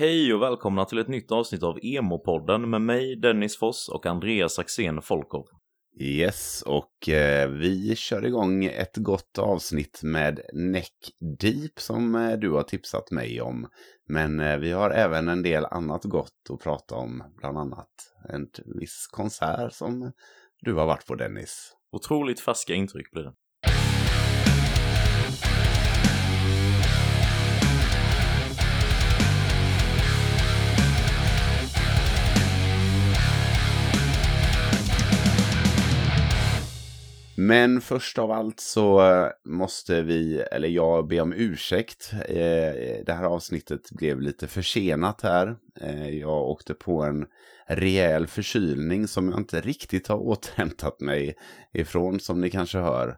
Hej och välkomna till ett nytt avsnitt av Emo-podden med mig, Dennis Foss och Andreas Axén Folkov. Yes, och eh, vi kör igång ett gott avsnitt med Neck Deep som eh, du har tipsat mig om. Men eh, vi har även en del annat gott att prata om, bland annat en viss konsert som du har varit på Dennis. Otroligt färska intryck blir det. Men först av allt så eh, måste vi, eller jag, be om ursäkt. Eh, det här avsnittet blev lite försenat här. Eh, jag åkte på en rejäl förkylning som jag inte riktigt har återhämtat mig ifrån, som ni kanske hör.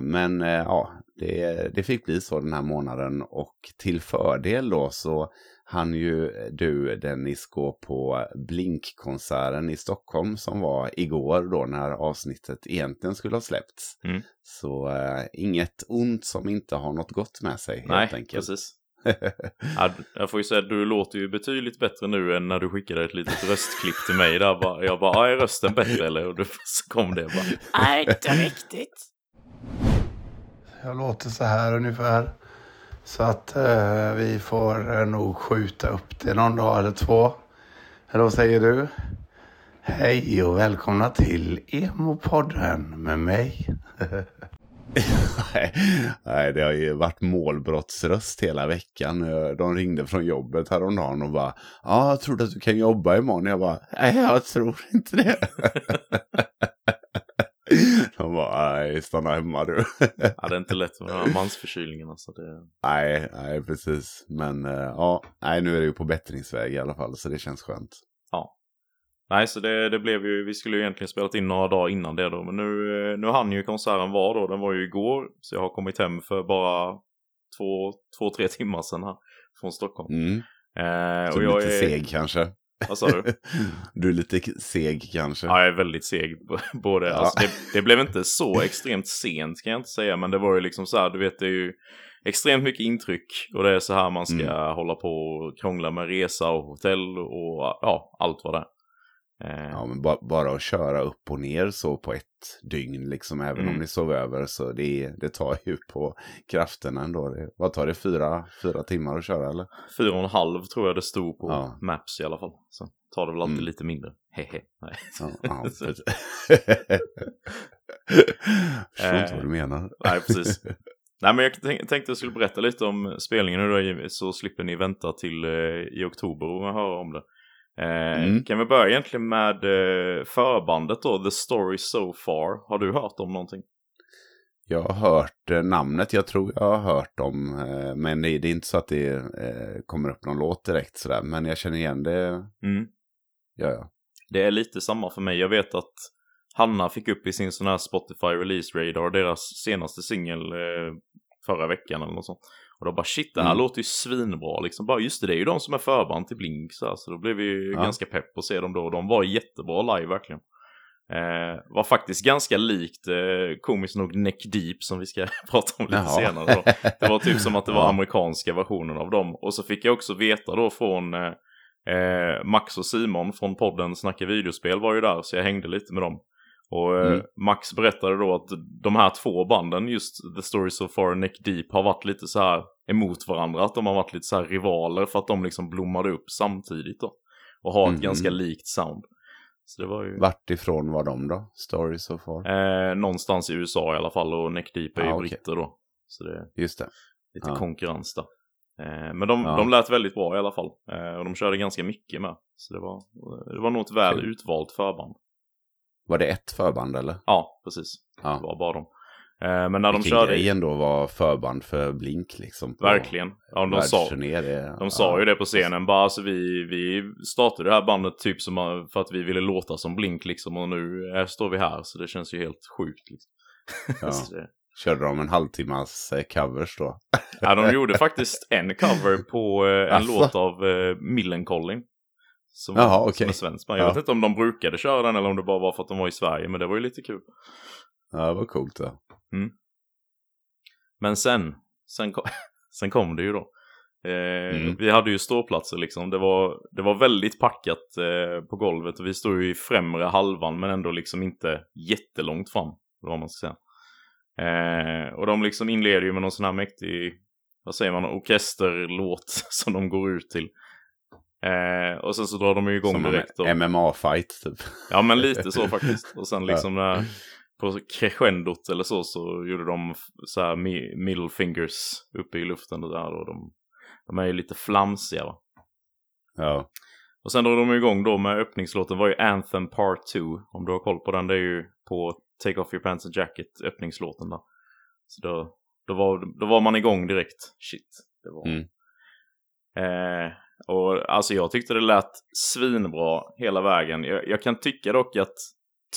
Men ja, det, det fick bli så den här månaden och till fördel då så han ju du Dennis gå på Blink-konserten i Stockholm som var igår då när avsnittet egentligen skulle ha släppts. Mm. Så äh, inget ont som inte har något gott med sig helt Nej, enkelt. precis. ja, jag får ju säga att du låter ju betydligt bättre nu än när du skickade ett litet röstklipp till mig. Där jag bara, är rösten bättre eller? Och då kom det bara. Nej, inte riktigt. Jag låter så här ungefär. Så att eh, vi får eh, nog skjuta upp det någon dag eller två. Eller vad säger du? Hej och välkomna till Emo-podden med mig. Nej, det har ju varit målbrottsröst hela veckan. De ringde från jobbet häromdagen och bara Ja, jag tror att du kan jobba imorgon. Jag bara Nej, jag tror inte det. De bara, nej, stanna hemma du. ja, det är inte lätt med den här mansförkylningen. Alltså det... Nej, nej, precis. Men uh, ja, nej, nu är det ju på bättringsväg i alla fall, så det känns skönt. Ja. Nej, så det, det blev ju, vi skulle ju egentligen spelat in några dagar innan det då, men nu, nu hann ju konserten vara då, den var ju igår, så jag har kommit hem för bara två, två tre timmar sedan här från Stockholm. Mm. Eh, så och jag lite är... seg kanske? Vad sa du? du är lite seg kanske? Ja, jag är väldigt seg. Både, ja. alltså, det, det, blev inte så extremt sent kan jag inte säga, men det var ju liksom så här, du vet det är ju extremt mycket intryck och det är så här man ska mm. hålla på och krångla med resa och hotell och ja, allt vad det är. Eh. Ja, men ba bara att köra upp och ner så på ett dygn, liksom, även mm. om ni sov över, så det, det tar ju på krafterna ändå. Det, vad tar det, fyra, fyra timmar att köra eller? Fyra och en halv tror jag det stod på ja. Maps i alla fall. Så tar det väl alltid mm. lite mindre. Hehe. Nej. Ja, ja, Förstår inte vad du menar. Nej, precis. Nej, men jag tänkte jag skulle berätta lite om spelningen nu då, så slipper ni vänta till eh, i oktober och höra om det. Eh, mm. Kan vi börja egentligen med eh, förbandet då, The Story So Far. Har du hört om någonting? Jag har hört eh, namnet, jag tror jag har hört dem. men det, är inte så att det kommer upp någon låt direkt sådär. Men jag känner igen det. Mm. Ja, ja. Det är lite samma för mig. Jag vet att Hanna fick upp i sin sån här Spotify Release Radar deras senaste singel förra veckan eller något sånt. Och då bara shit, det här mm. låter ju svinbra liksom. Bara just det, det är ju de som är förband till Blink så, här, så då blev vi ja. ganska pepp att se dem då. De var jättebra live verkligen. Eh, var faktiskt ganska likt eh, komiskt nog Neck Deep som vi ska prata om lite Jaha. senare. Då. Det var typ som att det var amerikanska versionen av dem. Och så fick jag också veta då från eh, eh Max och Simon från podden Snacka videospel var ju där så jag hängde lite med dem. Och eh, mm. Max berättade då att de här två banden, just The Story So Far och Neck Deep, har varit lite så här emot varandra. Att de har varit lite så här rivaler för att de liksom blommade upp samtidigt då. Och har ett mm. ganska likt sound. Så det var ju... Vart ifrån var de då? Story So Far? Eh, någonstans i USA i alla fall och Neck Deep är ju ah, okay. britter då. Så det är just det. lite ah. konkurrens där. Eh, men de, ah. de lät väldigt bra i alla fall. Eh, och de körde ganska mycket med. Så det var, det var nog ett väl okay. utvalt förband. Var det ett förband eller? Ja, precis. Ja. Det var bara dem. Eh, men när Vilken de körde... grej ändå var förband för Blink liksom. Verkligen. Ja, de sa, de ja. sa ju det på scenen. Bara alltså vi, vi startade det här bandet typ som för att vi ville låta som Blink liksom. Och nu står vi här så det känns ju helt sjukt. Liksom. Ja. Körde de en halvtimmas eh, covers då? ja, de gjorde faktiskt en cover på eh, en alltså. låt av eh, Millencolin. Som, Jaha, okay. som är svensk Jag ja. vet inte om de brukade köra den eller om det bara var för att de var i Sverige. Men det var ju lite kul. Ja, det var coolt det. Mm. Men sen, sen kom, sen kom det ju då. Eh, Mm. Vi hade ju ståplatser liksom. Det var, det var väldigt packat eh, på golvet och vi stod ju i främre halvan men ändå liksom inte jättelångt fram. Vad man ska säga. Eh, och de liksom inleder ju med någon sån här mäktig, vad säger man, orkesterlåt som de går ut till. Eh, och sen så drar de ju igång Som en direkt. Och, MMA-fight typ. Ja men lite så faktiskt. Och sen liksom när, på crescendot eller så så gjorde de så här mi- middle fingers uppe i luften och där och de, de är ju lite flamsiga va. Ja. Och sen drog de igång då med öppningslåten var ju Anthem Part 2. Om du har koll på den, det är ju på Take Off Your Pants and Jacket, öppningslåten där. Så då, då, var, då var man igång direkt. Shit. Det var... Mm. Eh, och alltså jag tyckte det lät svinbra hela vägen. Jag, jag kan tycka dock att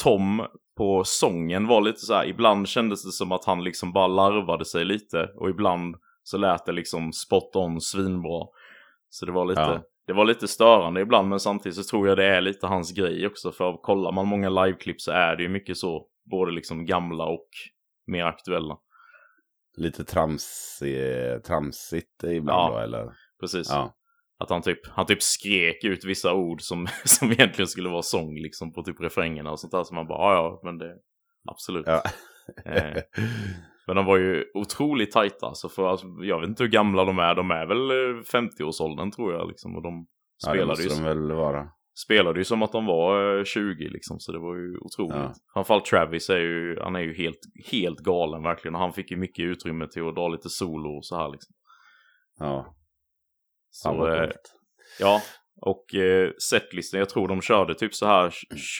Tom på sången var lite så här, ibland kändes det som att han liksom bara larvade sig lite och ibland så lät det liksom spot on svinbra. Så det var lite, Ja. det var lite störande ibland men samtidigt så tror jag det är lite hans grej också för kollar man många liveklipp så är det ju mycket så, både liksom gamla och mer aktuella. Lite trams, eh, tramsigt ibland Ja. då eller? Precis. Ja. Att han typ, han typ skrek ut vissa ord som, som egentligen skulle vara sång liksom på typ refrängerna och sånt där. Så man bara, ja ja, men det, absolut. Ja. Eh, men de var ju otroligt tajta. Så för, alltså, jag vet inte hur gamla de är. De är väl eh, 50-årsåldern tror jag liksom. Och de ja, det spelade, måste ju, de väl vara. spelade ju som att de var eh, 20 liksom. Så det var ju otroligt. Ja. Framförallt Travis är ju, han är ju helt, helt galen verkligen. Och han fick ju mycket utrymme till att dra lite solo och så här liksom. Ja. Så, eh. Ja, och eh, setlisten, jag tror de körde typ så här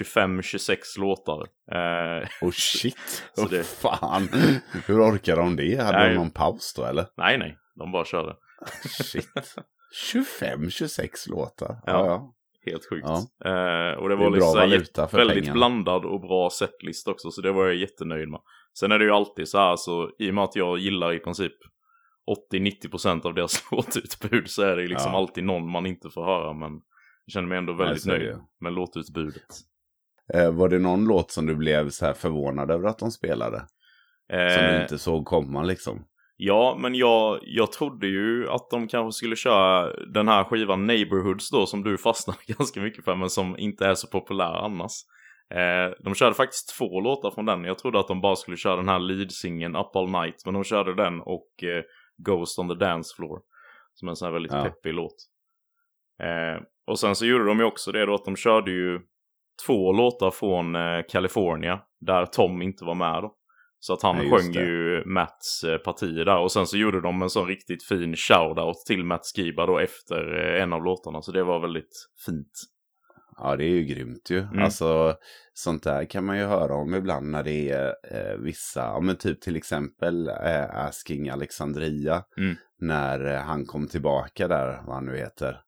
25-26 låtar. Eh, Oh shit. Så det- fan. Hur orkar de det? Hade Nej. de någon paus då eller? nej, nej, de bara körde. Shit. 25-26 låtar. Ja, Ja. ja. Helt sjukt. Ja. Eh, och det Det var är liksom här väldigt pengarna. blandad och bra setlist också, så det var jag jättenöjd med. Sen är det ju alltid så här, så i och med att jag gillar i princip 80-90% av deras låtutbud så är det liksom Ja. alltid någon man inte får höra, men jag känner mig ändå väldigt det nöjd ju. med låtutbudet. Eh, var det någon låt som du blev så här förvånad över att de spelade? Som du Eh, inte såg komma liksom? Ja, men jag, jag trodde ju att de kanske skulle köra den här skivan Neighborhoods då som du fastnade ganska mycket för men som inte är så populär annars. Eh, de körde faktiskt två låtar från den. Jag trodde att de bara skulle köra den här lead-singeln Up All Night men de körde den och eh, Ghost on the Dance Floor. Som en sån här väldigt Ja. peppig låt. Eh, och sen så gjorde de ju också det då att de körde ju två låtar från eh, California där Tom inte var med då. Så att han Ja, sjöng det. ju Matts eh, partier där. Och sen så gjorde de en sån riktigt fin shoutout till Matt Skiba då efter eh, en av låtarna. Så det var väldigt fint. Ja, det är ju grymt ju. Mm. Alltså, sånt där kan man ju höra om ibland när det är eh, vissa, ja men typ till exempel eh, Asking Alexandria. Mm. När eh, han kom tillbaka där, vad han nu heter.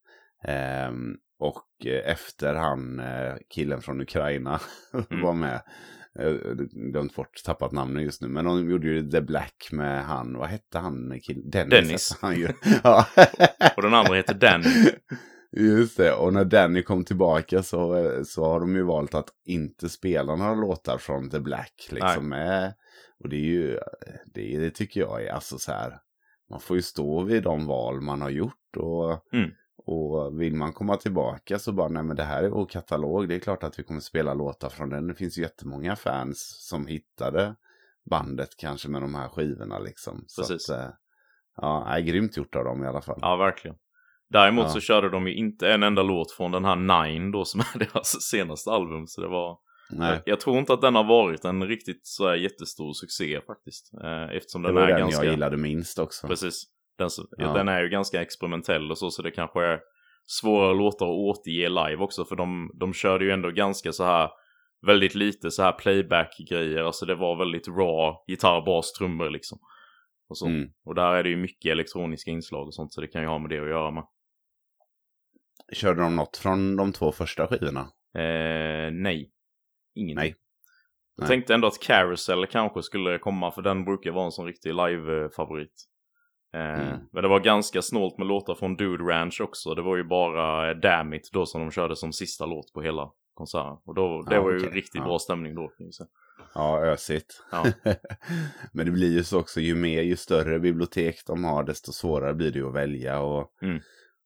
Ehm, och eh, efter han, eh, killen från Ukraina, Mm. var med. Eh, glömt bort, tappat namnet just nu. Men de gjorde ju The Black med han, vad hette han? Kill Dennis. Dennis. Han ju. ja. Och den andra heter Danny. Just det, och när Danny kom tillbaka så, så har de ju valt att inte spela några låtar från The Black. Liksom med, och det är ju, det, det tycker jag är alltså så här, man får ju stå vid de val man har gjort. Och, Mm. och vill man komma tillbaka så bara, nej men det här är vår katalog, det är klart att vi kommer spela låtar från den. Det finns ju jättemånga fans som hittade bandet kanske med de här skivorna liksom. Precis. Så att, eh, ja, är grymt gjort av dem i alla fall. Ja, verkligen. Däremot Ja. så körde de ju inte en enda låt från den här Nine då som är deras senaste album. Så det var... Nej. Jag tror inte att den har varit en riktigt så här jättestor succé faktiskt. Eh, eftersom Det den var är den ganska... jag gillade minst också. Precis. Den, så- Ja. den är ju ganska experimentell och så, så det kanske är svåra låtar att återge live också. För de, de körde ju ändå ganska så här, väldigt lite så här playback-grejer. Alltså det var väldigt raw gitarr, bas, trummor liksom. Och, så. Mm. och där är det ju mycket elektroniska inslag och sånt, så det kan ju ha med det att göra med. Körde de något från de två första skivorna? Eh, nej. Ingenting. Nej. Jag Nej. tänkte ändå att Carousel kanske skulle komma, för den brukar vara en sån riktig live-favorit. Eh, Mm. Men det var ganska snålt med låtar från Dude Ranch också. Det var ju bara Damn It då som de körde som sista låt på hela konserten. Och då, det Ja, var ju riktigt Ja. bra stämning då. Ja, ösigt. Ja. Men det blir ju så också, ju mer, ju större bibliotek de har, desto svårare blir det ju att välja och, Mm.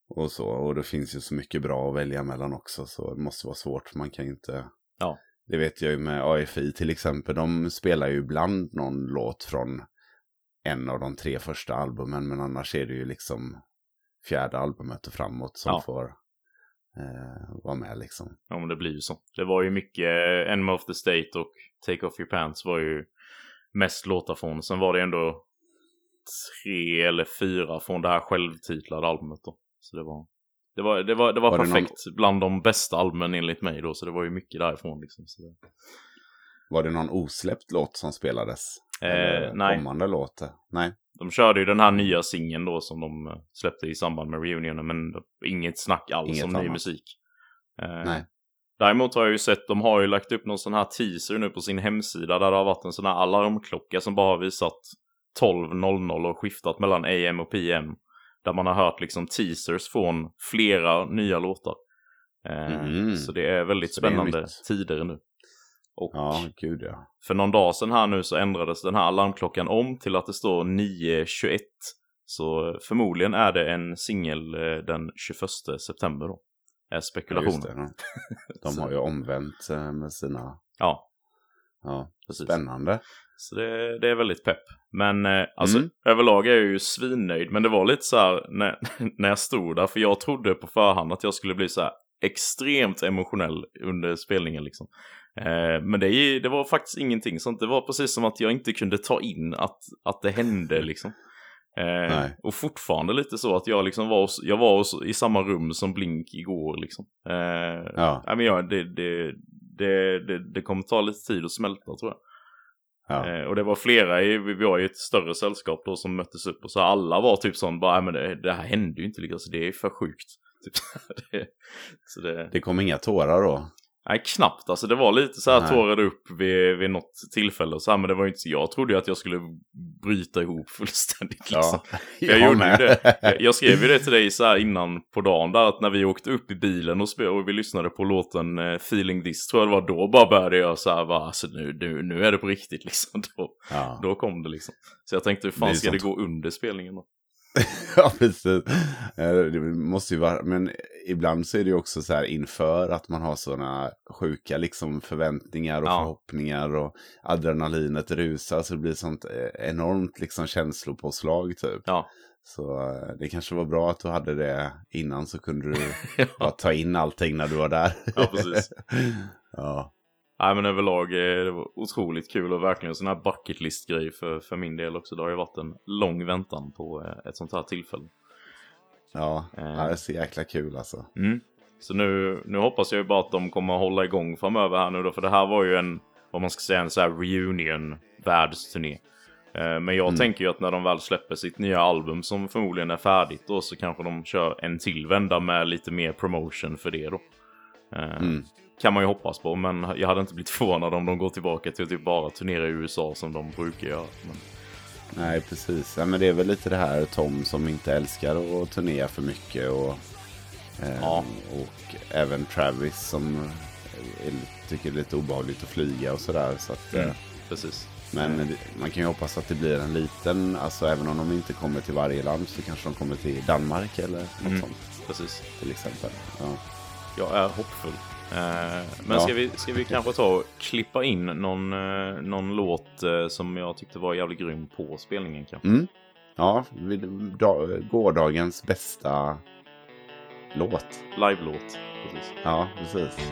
Och så. Och det finns ju så mycket bra att välja mellan också, så det måste vara svårt. Man kan ju inte... Ja. Det vet jag ju med AFI till exempel, de spelar ju ibland någon låt från en av de tre första albumen, men annars är det ju liksom fjärde albumet och framåt som Ja. får eh, vara med liksom. Ja men det blir ju så. Det var ju mycket eh, Enemy of the State och Take Off Your Pants var ju mest låtar från. Sen var det ändå tre eller fyra från det här självtitlade albumet då. Så det var, det var, det var, det var, Var det någon- perfekt. Bland de bästa albumen enligt mig då. Så det var ju mycket därifrån liksom. Så Var det någon osläppt låt som spelades? Eh, nej. Kommande låt? Nej. de körde ju den här nya singeln då som de eh, släppte i samband med reunionen. Men inget snack alls Inget om ny annat. musik. Eh, Nej. Däremot har jag ju sett, de har ju lagt upp någon sån här teaser nu på sin hemsida där det har varit en sån här alarmklocka som bara har visat 12.00 och skiftat mellan AM och PM. Där man har hört liksom teasers från flera nya låtar. Eh, Mhm. Så det är väldigt Så är spännande nytt. tider nu. Och Ja, gud ja. för någon dag sedan här nu så ändrades den här alarmklockan om till att det står 9.21. Så förmodligen är det en singel eh, den 21 september då. Är Ja, spekulationen. det. De har ju omvänt eh, med sina... Ja, Ja, precis. spännande. Så det, det är väldigt pepp. Men eh, alltså Mm. överlag är jag ju svinnöjd. Men det var lite så här när, när jag stod där. För jag trodde på förhand att jag skulle bli så här extremt emotionell under spelningen liksom. Eh, men det, det var faktiskt ingenting sånt. Det var precis som att jag inte kunde ta in att, att det hände liksom. Eh, och fortfarande lite så att jag liksom var, hos- jag var hos, i samma rum som Blink igår liksom. Eh, Ja. men det, det, det, det, det kommer ta lite tid att smälta tror jag. Ja. Eh, och det var flera, i, vi var i ett större sällskap då som möttes upp och så alla var typ sån bara, "Nej, men det, det här hände ju inte liksom, så det är för sjukt. Typ, det, så det, Det kom inga tårar då? Nej knappt alltså, det var lite så här tårade upp vid, vid något tillfälle och så här, men det var ju inte så, jag trodde ju att jag skulle bryta ihop fullständigt liksom. Jag, gjorde ju det. Jag, jag skrev ju det till dig så här innan på dagen där att när vi åkte upp i bilen och, och vi lyssnade på låten eh, Feeling This tror jag det var då bara började jag så här va, alltså nu, nu, nu är det på riktigt liksom. Då, Ja. då kom det liksom. Så jag tänkte hur Det fan ska det sånt. gå under spelningen då? ja, precis. Eh, Det måste ju vara, men ibland så är det ju också så här inför att man har sådana sjuka liksom förväntningar och Ja. förhoppningar och adrenalinet rusar så det blir sånt eh, enormt liksom känslopåslag typ. Ja, Så eh, det kanske var bra att du hade det innan så kunde du bara ja. ta in allting när du var där. Ja, precis. ja. Nej men överlag eh, det var otroligt kul och verkligen en sån här bucket list grej för, för min del också. Det har ju varit en lång väntan på eh, ett sånt här tillfälle. Ja, Eh. det är så jäkla kul alltså. Mm. Så nu, nu hoppas jag ju bara att de kommer hålla igång framöver här nu då. För det här var ju en, vad man ska säga, en så här reunion världsturné. Eh, Men jag Mm. tänker ju att när de väl släpper sitt nya album som förmodligen är färdigt då så kanske de kör en till vända med lite mer promotion för det då. Eh, Mm. Kan man ju hoppas på men jag hade inte blivit förvånad om de går tillbaka till att typ bara turnera i USA som de brukar göra. Men, Nej, precis. Ja, men det är väl lite det här Tom som inte älskar att turnera för mycket. Och, eh, Ja. och även Travis som är, tycker det är lite obehagligt att flyga och sådär. Så att, mm, eh, precis. men man kan ju hoppas att det blir en liten, alltså även om de inte kommer till varje land så kanske de kommer till Danmark eller något Mm. sånt Precis. till exempel. Ja. Jag är hoppfull. Eh, men Ja. ska, vi, ska vi kanske ta och klippa in någon, eh, någon låt eh, som jag tyckte var jävligt grym på spelningen kanske? Mm. Ja, gårdagens bästa låt. Live-låt. Precis. Ja, precis.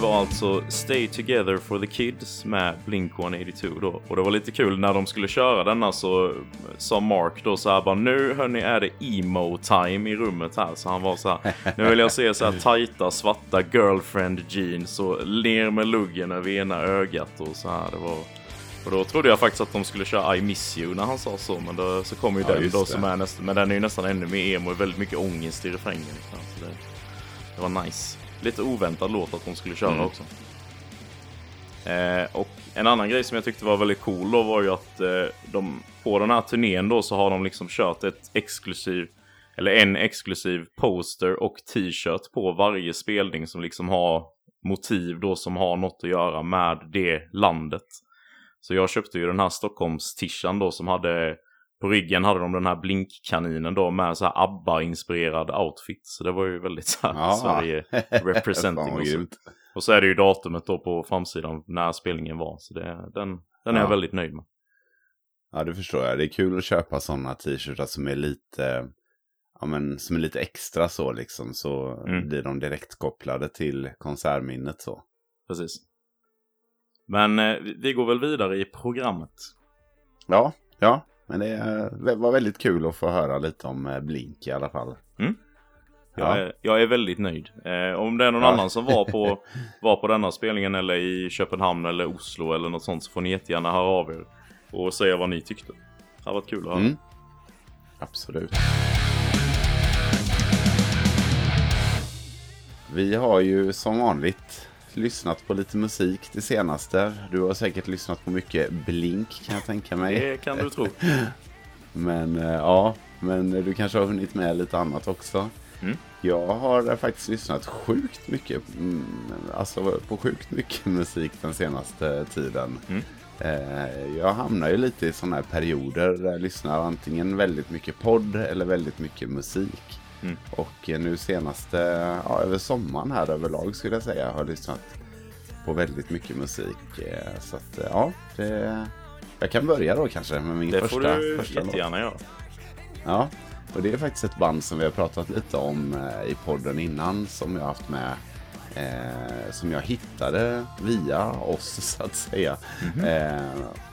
Var alltså Stay Together for the Kids med Blink-182 då. Och det var lite kul när de skulle köra denna så sa Mark då så här bara nu hörni är det emo-time i rummet här. Så han var så här nu vill jag se så här tajta svarta girlfriend jeans och ler med luggen över ena ögat och så här. Det var... Och då trodde jag faktiskt att de skulle köra I miss you när han sa så. Men då, så kom ju Ja, den då det. som är nästan, men den är ju nästan ännu mer emo väldigt mycket ångest i refrängen. Liksom. Så det, det var nice. Lite oväntad låt att de skulle köra Mm. också. Eh, och en annan grej som jag tyckte var väldigt cool då var ju att eh, de, på den här turnén då så har de liksom kört ett exklusiv eller en exklusiv poster och t-shirt på varje spelning som liksom har motiv då som har något att göra med det landet. Så jag köpte ju den här Stockholms-tishan då som hade på ryggen hade de den här blinkkaninen då med så här ABBA-inspirerad outfit. Så det var ju väldigt så här Ja. Sverige representing. Och, så. och så är det ju datumet då på framsidan när spelningen var. Så det, den, den är Ja. jag väldigt nöjd med. Ja, det förstår jag. Det är kul att köpa sådana t-shirtar som är lite, ja men som är lite extra så liksom. Så Mm. blir de direkt kopplade till konsertminnet så. Precis. Men eh, vi går väl vidare i programmet. Ja, ja. Men det var väldigt kul att få höra lite om eh, Blink i alla fall. Jag, Ja. är, jag är väldigt nöjd. Eh, om det är någon Ja. annan som var på, var på denna spelningen eller i Köpenhamn eller Oslo eller något sånt så får ni jättegärna höra av er och säga vad ni tyckte. Det har varit kul att höra. Mm. Absolut. Vi har ju som vanligt lyssnat på lite musik det senaste. Du har säkert lyssnat på mycket Blink kan jag tänka mig. Det kan du tro. Men eh, ja, men du kanske har hunnit med lite annat också. Mm. Jag har eh, faktiskt lyssnat sjukt mycket, mm, alltså på sjukt mycket musik den senaste tiden. Mm. Eh, Jag hamnar ju lite i sådana här perioder där jag lyssnar antingen väldigt mycket podd eller väldigt mycket musik. Mm. Och nu senaste, ja, över sommaren här överlag skulle jag säga, har jag lyssnat på väldigt mycket musik. Eh, Så att eh, ja, det, jag kan börja då kanske med min Det första, får du första låt. jättegärna göra. Ja, och det är faktiskt ett band som vi har pratat lite om eh, i podden innan som jag har haft med. Eh, som jag hittade via oss så att säga. Mhm. Eh,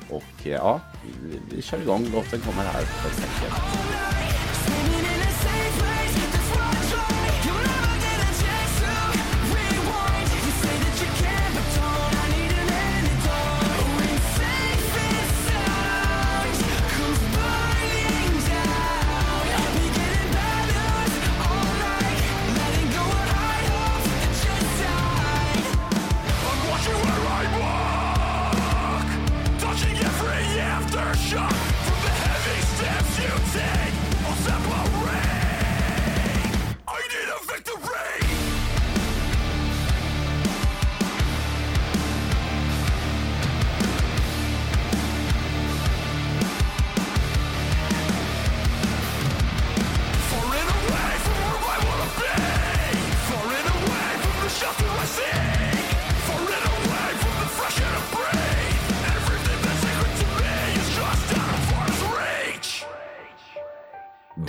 och ja, vi, vi kör igång. Låten kommer här helt enkelt.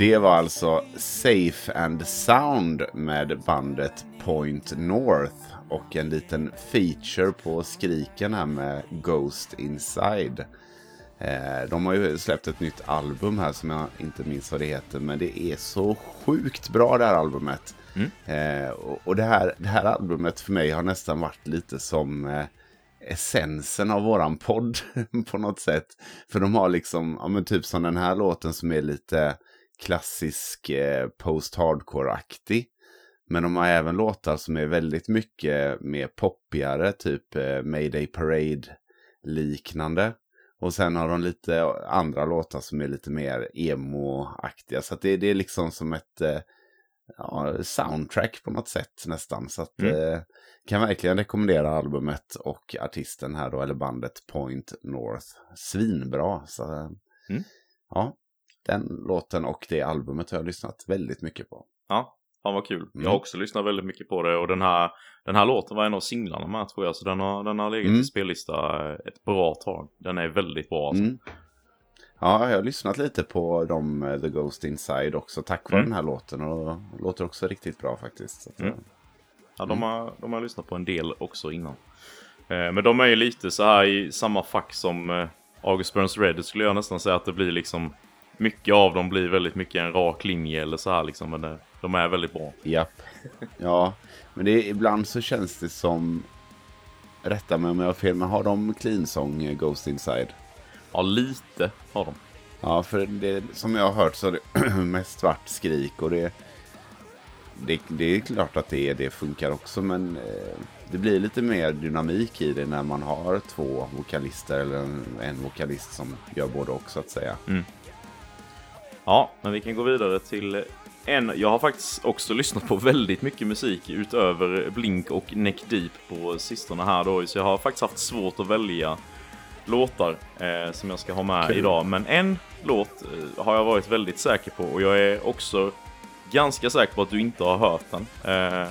Det var alltså Safe and Sound med bandet Point North och en liten feature på skriken här med Ghost Inside. Eh, de har ju släppt ett nytt album här som jag inte minns vad det heter men det är så sjukt bra det här albumet. Eh, och och det, här, det här albumet för mig har nästan varit lite som eh, essensen av våran podd på något sätt. För de har liksom, ja men typ som den här låten som är lite klassisk eh, post-hardcore-aktig. Men de har även låtar som är väldigt mycket mer poppigare, typ eh, Mayday Parade-liknande. Och sen har de lite andra låtar som är lite mer emo-aktiga. Så det, det är liksom som ett eh, ja, soundtrack på något sätt nästan. Så att Mm. eh, kan verkligen rekommendera albumet och artisten här då, eller bandet Point North. Svinbra. Så, eh, Mm. Ja, den låten och det albumet har jag lyssnat väldigt mycket på. Ja, fan vad kul. Jag Mm. har också lyssnat väldigt mycket på det och den här, den här låten var en av singlarna med tror jag. Så den har, den har legat Mm. i spellista ett bra tag. Den är väldigt bra alltså. Mm. Ja, jag har lyssnat lite på dem, eh, The Ghost Inside också tack vare Mm. den här låten och låter också riktigt bra faktiskt. Att, Mm. eh, Ja, de, har, de har jag lyssnat på en del också innan. Eh, men de är ju lite så här i samma fack som eh, August Burns Red. skulle jag nästan säga att det blir liksom... Mycket av dem blir väldigt mycket en rak linje eller så här liksom. Men det, de är väldigt bra. Japp. Ja, men det, ibland så känns det som... Rätta mig om jag har fel, men har de clean song eh, Ghost Inside? Ja, lite har de. Ja, för det, som jag har hört så är det mest svart skrik och det, det, det är klart att det, det funkar också men eh, det blir lite mer dynamik i det när man har två vokalister eller en, en vokalist som gör både och så att säga. Ja, men vi kan gå vidare till en. Jag har faktiskt också lyssnat på väldigt mycket musik utöver Blink och Neck Deep på sistone här då. Så jag har faktiskt haft svårt att välja låtar eh, som jag ska ha med Kul. idag. Men en låt eh, har jag varit väldigt säker på och jag är också ganska säker på att du inte har hört den. Eh,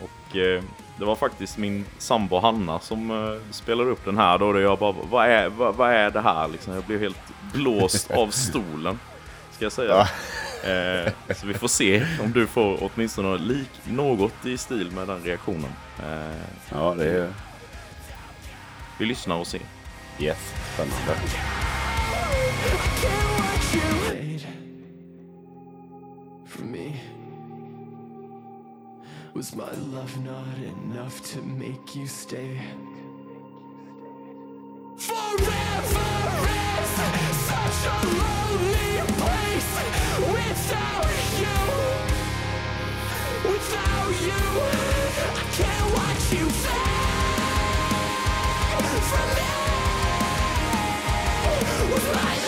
och eh, det var faktiskt min sambo Hanna som eh, spelade upp den här då. Och jag bara, vad är, vad, vad är det här liksom? Jag blev helt blåst av stolen. Ska jag säga. Eh, så vi får se om du får åtminstone lik, något i stil med den reaktionen. Eh, Ja, det är vi lyssnar och ser. yes, spännande. Was my love not enough to make you stay? Forever is such a lonely place Was my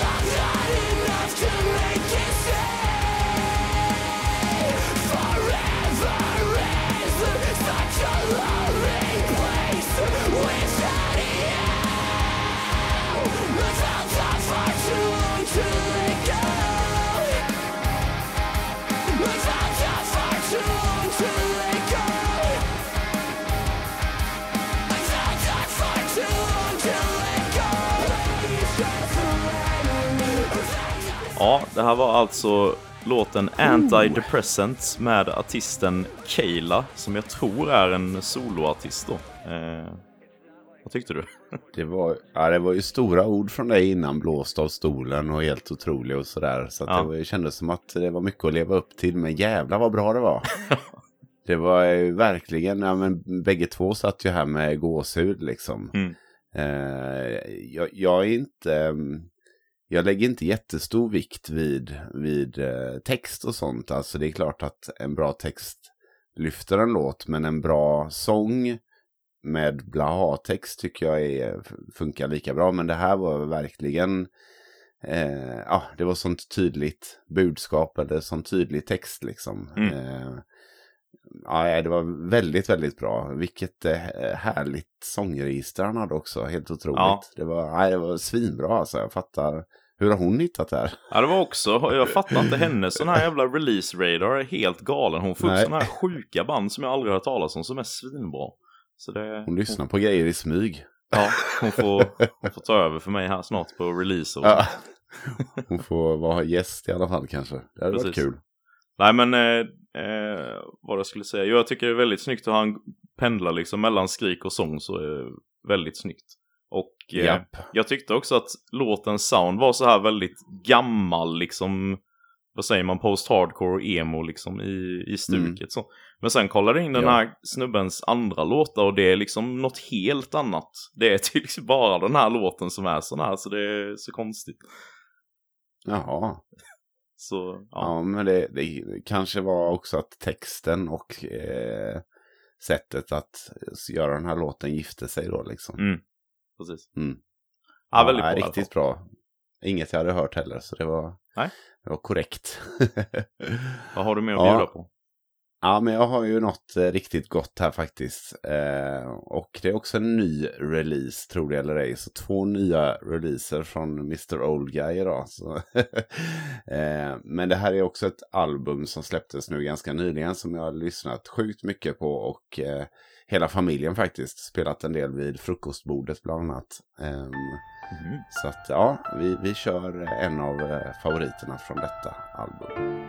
Ja, det här var alltså låten Antidepressants med artisten Kayla som jag tror är en soloartist då. Eh, vad tyckte du? Det var, ja, det var ju stora ord från dig innan, blåst av stolen och helt otrolig och sådär. Så Ja. det var, det kändes som att det var mycket att leva upp till, men jävla vad bra det var. det var ju verkligen, ja men bägge två satt ju här med gåshud liksom. Mm. Eh, jag, jag är inte, mm, jag lägger inte jättestor vikt vid, vid eh, text och sånt. Alltså det är klart att en bra text lyfter en låt, men en bra sång med blaha-text tycker jag är, funkar lika bra. Men det här var verkligen, eh, ja, det var sånt tydligt budskap eller sån tydlig text liksom. Mm. Eh, ja, det var väldigt, väldigt bra. Vilket eh, härligt sångregister han hade också, helt otroligt. Ja. Det, var, nej, det var svinbra alltså, jag fattar. Hur har hon hittat det här? Ja, det var också, jag fattar inte hennes sån här jävla release radar är helt galen. Hon får upp Nej. såna här sjuka band som jag aldrig har hört talas om som är svinbra. Så det, Hon lyssnar på grejer i smyg. Ja, hon får, hon får ta över för mig här snart på release. Och, Ja. Hon får vara gäst i alla fall kanske. Det hade varit Precis. kul. Nej men eh, eh, vad jag skulle säga. Jo, jag tycker det är väldigt snyggt hur han pendlar liksom mellan skrik och sång så är det väldigt snyggt. Eh, Japp. jag tyckte också att låtens sound var så här väldigt gammal liksom. Vad säger man? Post-hardcore och emo liksom i, i stuket så. Men sen kollade jag in den Mm. Ja. här snubbens andra låtar och det är liksom något helt annat. Det är typ bara den här låten som är sån här så det är så konstigt. Jaha. Så ja. Ja, men det, det kanske var också att texten och eh, sättet att göra den här låten gifte sig då liksom. Mm. Precis. Mm. Ja, väldigt nej, bra. Riktigt bra. Inget jag hade hört heller, så det var, Nej. det var korrekt. Vad har du mer att Ja. bjuda på? Ja, men jag har ju något eh, riktigt gott här faktiskt. Eh, och det är också en ny release, tror det eller ej. Så två nya releaser från Mr. Old Guy idag. Eh, men det här är också ett album som släpptes nu ganska nyligen som jag har lyssnat sjukt mycket på. Och eh, hela familjen faktiskt spelat en del vid frukostbordet bland annat. Ehm, Mhm. så att ja, vi, vi kör en av eh, favoriterna från detta album.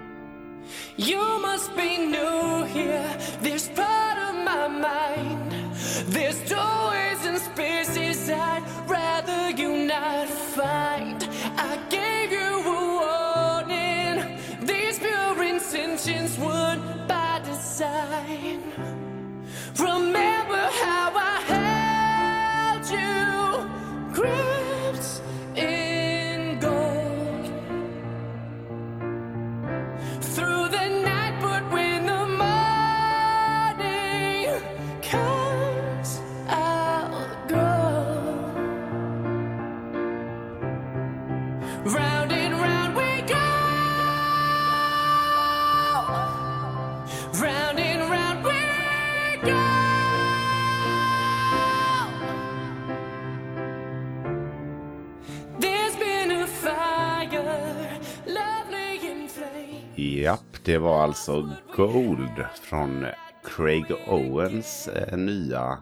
Det var alltså Gold från Craig Owens eh, nya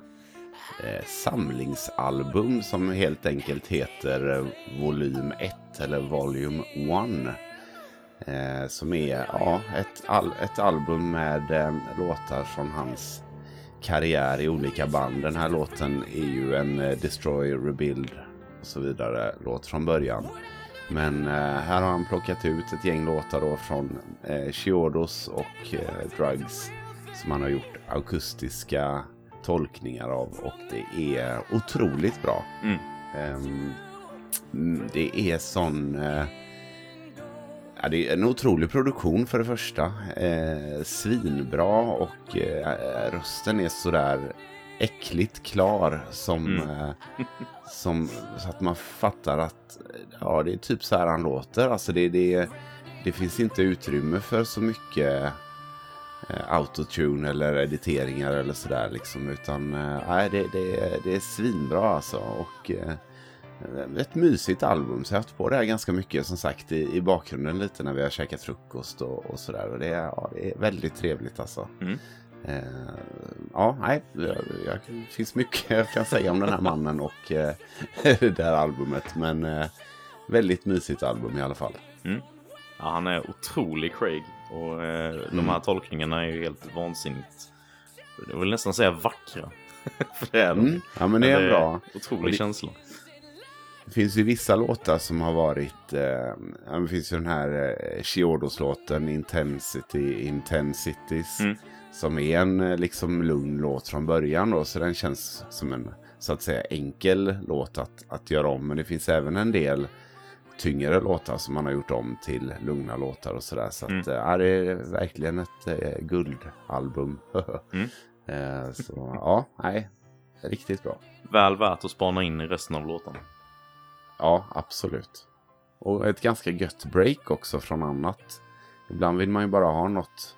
eh, samlingsalbum som helt enkelt heter eh, Volym 1 eller Volume 1. Eh, som är ja, ett, al ett album med eh, låtar från hans karriär i olika band. Den här låten är ju en eh, Destroy, Rebuild och så vidare låt från början. Men eh, här har han plockat ut ett gäng låtar då från eh, Chiodos och eh, Drugs som han har gjort akustiska tolkningar av och det är otroligt bra. Mm. Mm, det är sån... Eh, ja, det är en otrolig produktion för det första. Eh, svinbra och eh, rösten är sådär äckligt klar som, Mm. eh, som så att man fattar att ja, det är typ så här han låter. Alltså det, det, det finns inte utrymme för så mycket eh, autotune eller editeringar eller sådär liksom. Utan eh, nej, det, det, det är svinbra alltså. Och eh, ett mysigt album. Så jag har haft på det här ganska mycket som sagt i, i bakgrunden lite när vi har käkat frukost och, och sådär. Och det är, ja, det är väldigt trevligt alltså. Mm. Eh, ja, nej, det finns mycket jag kan säga om den här mannen och eh, det här albumet. Men eh, väldigt mysigt album i alla fall. Ja, han är otrolig Craig. Och eh, de Mm. här tolkningarna är ju helt vansinnigt. Jag vill nästan säga vackra. För det är de. Mm, ja, men det är bra. Otrolig det- känsla. Det finns ju vissa låtar som har varit, eh, det finns ju den här eh, Chiodos-låten Intensity, Intensities. Mm. Som är en eh, liksom lugn låt från början då, så den känns som en så att säga enkel låt att, att göra om. Men det finns även en del tyngre låtar som man har gjort om till lugna låtar och sådär. Så att, Mm. eh, ja, det är verkligen ett eh, guldalbum. Mm. eh, så ja, nej, riktigt bra. Väl värt att spana in i resten av låtarna. Ja, absolut. Och ett ganska gött break också från annat. Ibland vill man ju bara ha något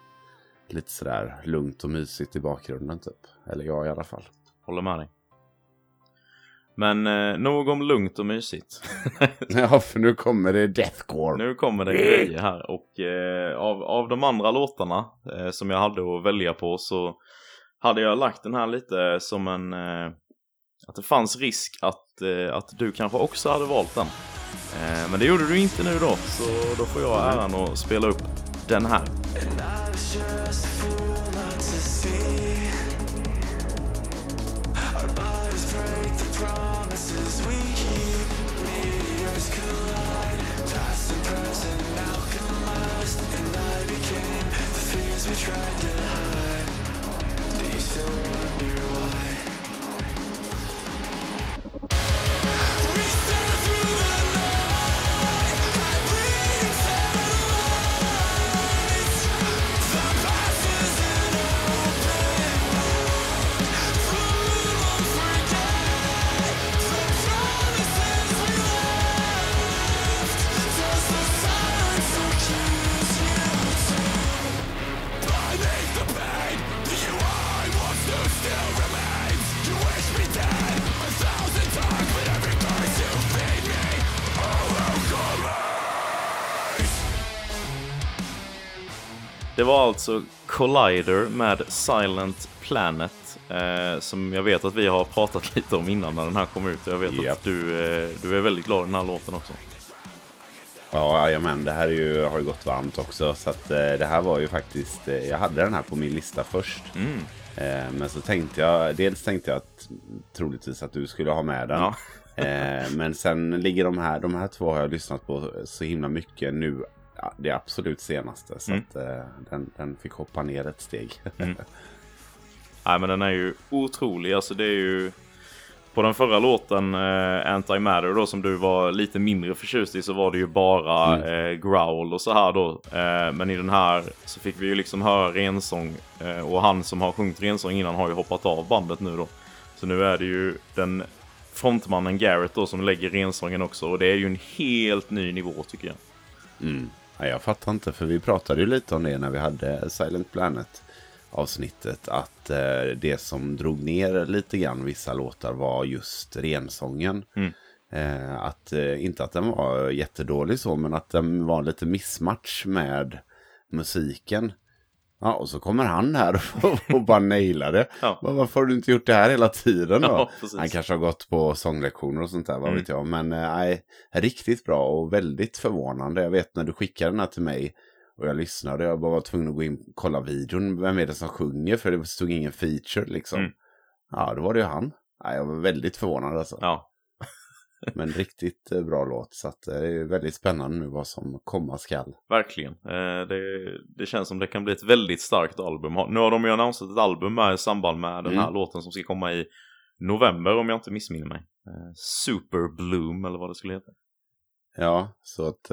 lite sådär lugnt och mysigt i bakgrunden typ. Eller jag i alla fall. Håller med dig. Men eh, nog om lugnt och mysigt. Ja, för nu kommer det deathcore. Nu kommer det grejer här och eh, av, av de andra låtarna eh, som jag hade att välja på så hade jag lagt den här lite som en eh, att det fanns risk att, eh, att du kanske också hade valt den. Eh, men det gjorde du inte nu då så då får jag äran att spela upp den här. And Det var alltså Collider med Silent Planet eh, som jag vet att vi har pratat lite om innan när den här kom ut. Jag vet Japp. att du, eh, du är väldigt glad i den här låten också. Ja, jajamän. Det här är ju, har ju gått varmt också. Så att, eh, det här var ju faktiskt... Eh, jag hade den här på min lista först. Mm. Eh, men så tänkte jag... Dels tänkte jag att troligtvis att du skulle ha med den. Ja. Eh, men sen ligger de här, de här två har jag lyssnat på så himla mycket nu. Det absolut senaste. Så Mm. att eh, den, den fick hoppa ner ett steg. Nej men den är ju otrolig. Alltså det är ju... På den förra låten, eh, Antimatter då, som du var lite mindre förtjust i så var det ju bara Mm. eh, growl och så här då. Eh, men i den här så fick vi ju liksom höra rensång. Eh, och han som har sjungit rensång innan har ju hoppat av bandet nu då. Så nu är det ju den frontmannen Garrett då som lägger rensången också. Och det är ju en helt ny nivå tycker jag. Mm. Ja, jag fattar inte, för vi pratade ju lite om det när vi hade Silent Planet avsnittet. Att eh, det som drog ner lite grann vissa låtar var just rensången. Mm. Eh, att, eh, inte att den var jättedålig så, men att den var lite missmatch med musiken. Ja, och så kommer han här och, och bara nailar det. Ja. Varför har du inte gjort det här hela tiden då? Ja, han kanske har gått på sånglektioner och sånt där, vad Mm. vet jag. Men eh, nej, riktigt bra och väldigt förvånande. Jag vet när du skickade den här till mig och jag lyssnade, jag bara var tvungen att gå in och kolla videon. Vem är det som sjunger? För det stod ingen feature liksom. Mm. Ja, då var det ju han. Nej, jag var väldigt förvånad alltså. Ja, Men riktigt eh, bra låt. Så eh, det är väldigt spännande nu vad som komma skall. verkligen. Eh, det, det känns som det kan bli ett väldigt starkt album. Nu har de ju annonsat ett album med i samband med den här Mm. låten som ska komma i november om jag inte missminner mig. Super Bloom eller vad det skulle heta. Ja, så att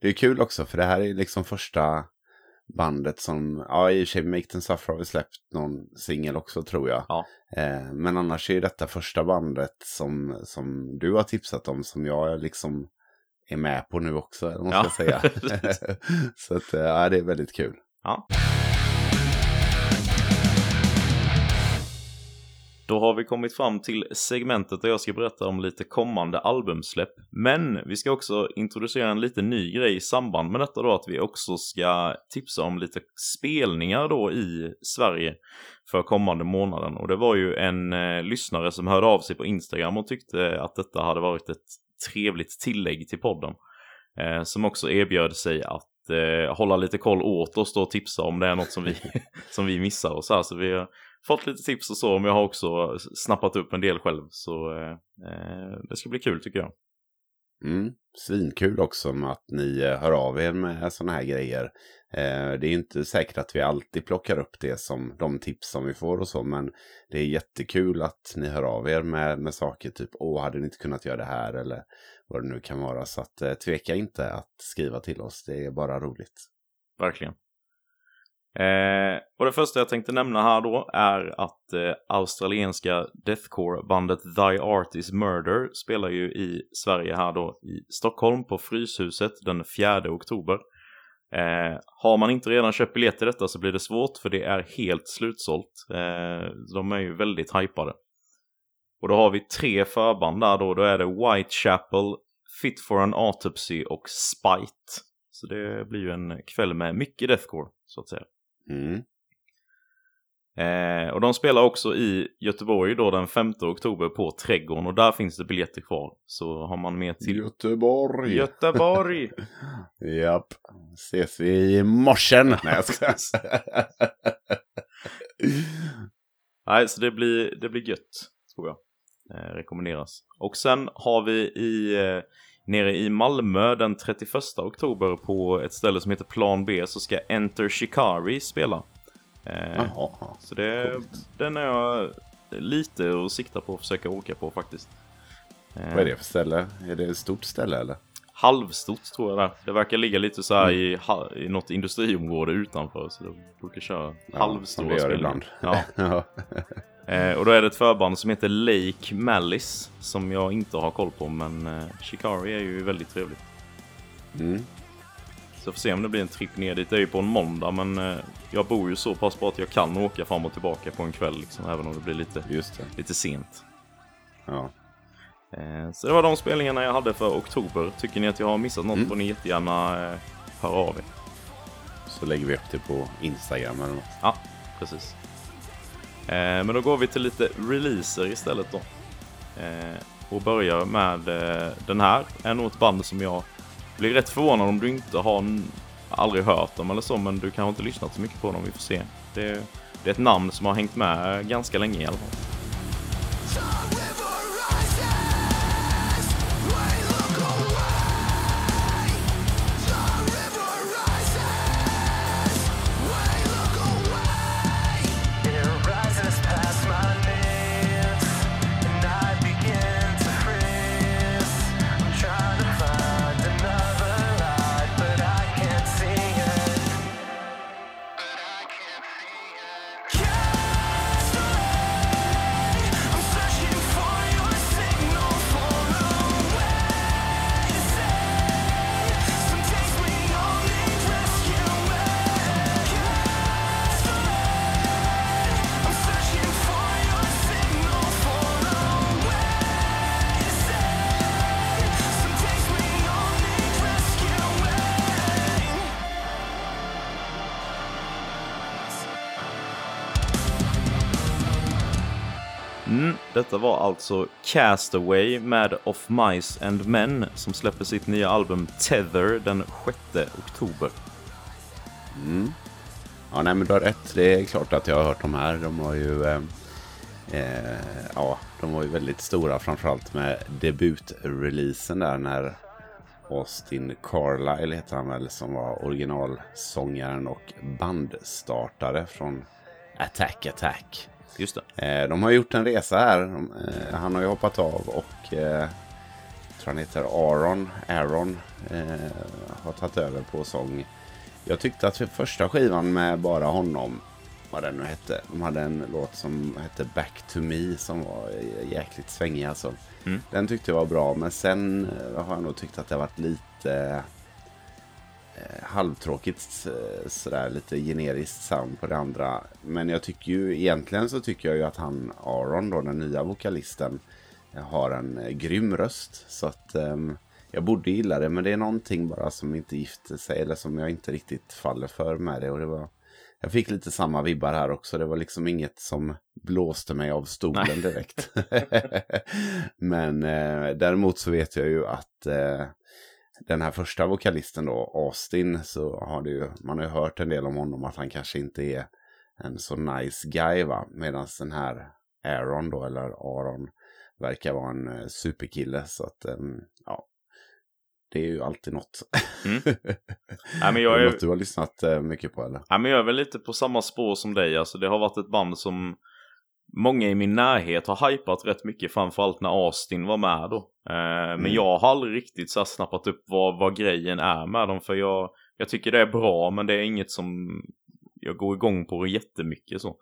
det är kul också för det här är liksom första bandet som, ja i och för sig Make Suffer har vi släppt någon singel också tror jag. Ja. Eh, men annars är detta första bandet som, som du har tipsat om som jag liksom är med på nu också, man Ja, ska säga. så att, eh, ja, det är väldigt kul. Ja. Då har vi kommit fram till segmentet där jag ska berätta om lite kommande albumsläpp. Men vi ska också introducera en lite ny grej i samband med detta då, att vi också ska tipsa om lite spelningar då i Sverige för kommande månaden. Och det var ju en eh, lyssnare som hörde av sig på Instagram och tyckte att detta hade varit ett trevligt tillägg till podden. Eh, som också erbjöd sig att eh, hålla lite koll åt oss då och tipsa om det är något som vi, som vi missar och så här. Så vi har fått lite tips och så, men jag har också snappat upp en del själv. Så eh, eh, det ska bli kul tycker jag. Mm. Svinkul också med att ni eh, hör av er med sådana här grejer. Eh, det är inte säkert att vi alltid plockar upp det som de tips som vi får och så, men det är jättekul att ni hör av er med, med saker typ åh, hade ni inte kunnat göra det här eller vad det nu kan vara. Så att eh, tveka inte att skriva till oss, det är bara roligt. Verkligen. Eh, och det första jag tänkte nämna här då är att eh, australienska deathcore-bandet Thy Art Is Murder spelar ju i Sverige här då i Stockholm på Fryshuset den 4 oktober. Eh, har man inte redan köpt biljett till detta så blir det svårt för det är helt slutsålt. Eh, de är ju väldigt hypade. Och då har vi tre förband där då. Då är det Whitechapel, Fit for an Autopsy och Spite. Så det blir ju en kväll med mycket deathcore så att säga. Mm. Eh, och de spelar också i Göteborg då den 5 oktober på Trädgården och där finns det biljetter kvar. Så har man med till Göteborg! Göteborg! Japp. Ses vi i morsen? Nej, jag ska. Nej, så det blir, det blir gött, tror jag. Eh, rekommenderas. Och sen har vi i, eh, nere i Malmö den 31 oktober på ett ställe som heter Plan B så ska Enter Shikari spela. Eh, Jaha. så det, coolt. den är jag lite att sikta på att försöka åka på faktiskt. Eh, Vad är det för ställe? Är det ett stort ställe eller? Halvstort tror jag det. Det verkar ligga lite så här i, i något industriområde utanför. Så de brukar köra Ja, halvstora spelningar. ibland. Ja. ja. Eh, och då är det ett förband som heter Lake Malice som jag inte har koll på men eh, Shikari är ju väldigt trevligt. Mm. Så får se om det blir en tripp ner dit. Det är ju på en måndag men eh, jag bor ju så pass bra att jag kan åka fram och tillbaka på en kväll liksom, även om det blir lite, Just det. lite sent. Ja. Eh, så det var de spelningarna jag hade för oktober. Tycker ni att jag har missat något Mm. får ni jättegärna eh, höra av er. Så lägger vi upp det på Instagram eller något. Ja, precis. Eh, men då går vi till lite releaser istället då. Och börjar med den här. Är nog ett band som jag blir rätt förvånad om du inte har aldrig hört dem eller så, men du kanske inte lyssnat så mycket på dem. Vi får se. Det, det är ett namn som har hängt med ganska länge i alla fall. Detta var alltså Castaway med Of Mice and Men som släpper sitt nya album Tether den 6 oktober. Mm. Ja, nej men du har rätt. Det är klart att jag har hört de här. De var ju... Eh, eh, ja, de var ju väldigt stora framförallt med debutreleasen där när Austin Carlyle heter han väl som var originalsångaren och bandstartare från Attack Attack. Just det. Eh, de har gjort en resa här. Eh, han har ju hoppat av och eh, jag tror han heter Aaron. Aaron har tagit över på sång. Jag tyckte att för första skivan med bara honom, vad den nu hette. De hade en låt som hette Back to Me som var jäkligt svängig alltså. Mm. Den tyckte jag var bra men sen har jag nog tyckt att det har varit lite halvtråkigt eh, sådär lite generiskt sound på det andra. Men jag tycker ju egentligen så tycker jag ju att han Aaron då den nya vokalisten eh, har en eh, grym röst. Så att ehm, jag borde gilla det men det är någonting bara som inte gifter sig eller som jag inte riktigt faller för med det. Och det var, jag fick lite samma vibbar här också. Det var liksom inget som blåste mig av stolen direkt. men eh, däremot så vet jag ju att eh, den här första vokalisten då, Austin, så har det ju, man har ju hört en del om honom att han kanske inte är en så nice guy va. Medan den här Aaron då, eller Aaron, verkar vara en eh, superkille. Så att, ehm, ja. Det är ju alltid något. Mm. Nej, men jag är något du har lyssnat eh, mycket på eller? Ja, men jag är väl lite på samma spår som dig. Alltså, det har varit ett band som många i min närhet har hypat rätt mycket, framförallt när Austin var med då. Eh, Men jag har aldrig riktigt så snappat upp vad, vad grejen är med dem, för jag, jag tycker det är bra, men det är inget som jag går igång på jättemycket så.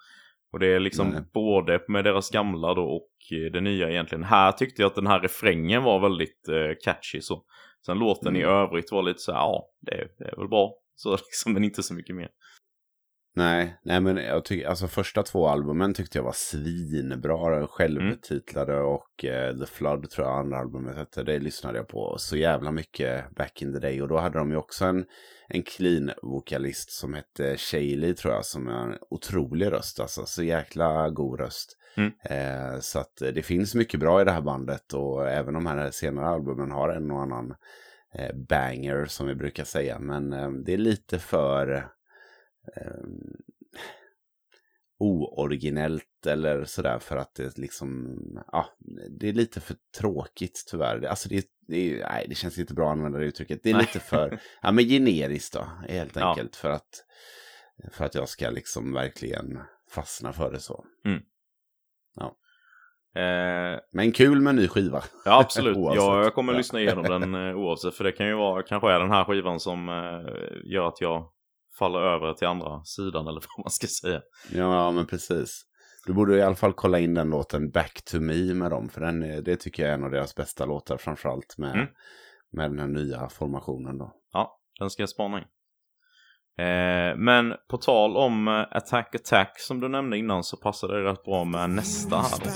Och det är liksom Nej. både med deras gamla då och eh, det nya egentligen. Här tyckte jag att den här refrängen var väldigt eh, catchy så. Sen låten i övrigt var lite så här, ja, det, det är väl bra. Så liksom, men inte så mycket mer. Nej, nej men jag tycker, alltså första två albumen tyckte jag var svinbra, självbetitlade och eh, The Flood tror jag andra albumet hette, det lyssnade jag på så jävla mycket back in the day. Och då hade de ju också en, en clean vokalist som hette Shaylee tror jag som är en otrolig röst, alltså så jäkla god röst. Mm. Eh, så att det finns mycket bra i det här bandet och även de här senare albumen har en och annan eh, banger som vi brukar säga, men eh, det är lite för eh, ooriginellt eller sådär för att det liksom, ja, det är lite för tråkigt tyvärr. Alltså det, det, är, nej, det känns inte bra att använda det uttrycket. Det är Nej. lite för, ja men generiskt då, helt Ja. enkelt för att, för att jag ska liksom verkligen fastna för det så. Eh, Men kul med en ny skiva. Ja, absolut. Ja, jag kommer Ja. lyssna igenom den eh, oavsett. För det kan ju vara, kanske är den här skivan som eh, gör att jag faller över till andra sidan eller vad man ska säga. Ja, men precis. Du borde i alla fall kolla in den låten Back to Me med dem. För den, är- det tycker jag är en av deras bästa låtar. Framförallt med, Mm. med den här nya formationen då. Ja, den ska jag spana in. Eh, men på tal om eh, Attack Attack som du nämnde innan så passar det rätt bra med nästa här då.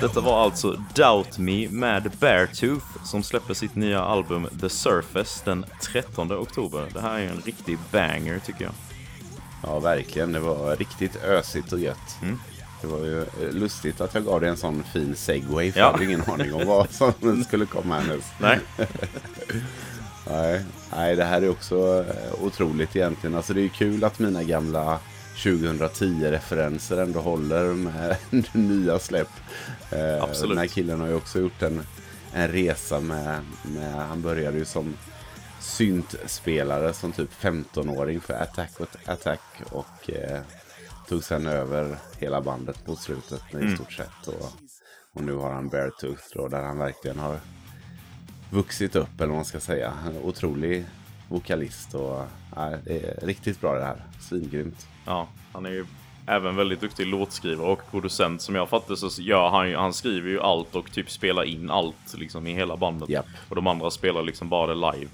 Detta var alltså Doubt Me med Beartooth som släpper sitt nya album The Surface den 13 oktober. Det här är en riktig banger tycker jag. Ja, verkligen. Det var riktigt ösigt och gött. Mm. Det var ju eh, lustigt att jag gav dig en sån fin segway. För Ja. jag hade ingen aning om vad som skulle komma härnäst. Nej, Nej, nej, det här är också eh, otroligt egentligen. Alltså det är kul att mina gamla 2010-referenser ändå håller med nya släpp. Eh, Absolut. Den här killen har ju också gjort en, en resa med, med, han började ju som syntspelare som typ 15-åring för Attack och Attack och eh, tog sen över hela bandet på slutet i stort sett. Och, och nu har han Beartooth då, där han verkligen har vuxit upp eller vad man ska säga. En otrolig vokalist och ja, det är riktigt bra det här. Svingrymt. Ja, han är ju även väldigt duktig låtskrivare och producent. Som jag fattar så gör han ju, han skriver ju allt och typ spelar in allt liksom i hela bandet. Japp. Och de andra spelar liksom bara det live.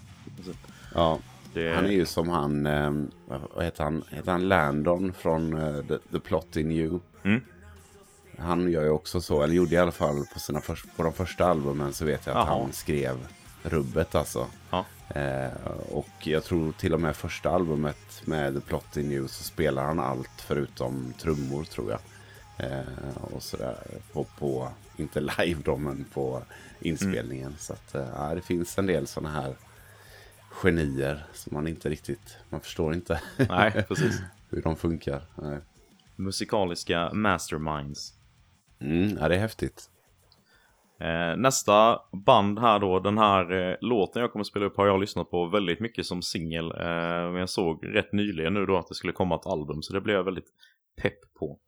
Ja, Det, han är ju som han, eh, vad heter han, heter han Landon från eh, The, The Plot in You. Mm. Han gör ju också så, eller gjorde i alla fall på, sina först, på de första albumen så vet jag att Jaha. han skrev rubbet alltså. Ja. Eh, och jag tror till och med första albumet med The Plot in You så spelar han allt förutom trummor tror jag. Eh, och sådär på, på, inte live då men på inspelningen. Mm. Så att eh, ja, det finns en del sådana här genier som man inte riktigt, man förstår inte Nej, precis. hur de funkar. Nej. Musikaliska masterminds. Mm, ja, det är häftigt. Eh, nästa band här då, den här eh, låten jag kommer spela upp har jag lyssnat på väldigt mycket som singel. Eh, men jag såg rätt nyligen nu då att det skulle komma ett album så det blev jag väldigt pepp på.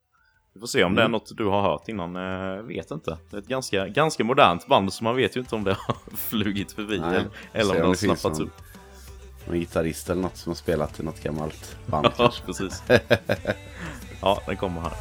Vi får se om det är Mm. något du har hört innan, eh, vet inte. Det är ett ganska, ganska modernt band så man vet ju inte om det har flugit förbi Nej, eller, om det har snappats upp. Någon gitarrist eller något som har spelat i något gammalt band Ja, precis. Ja, den kommer här.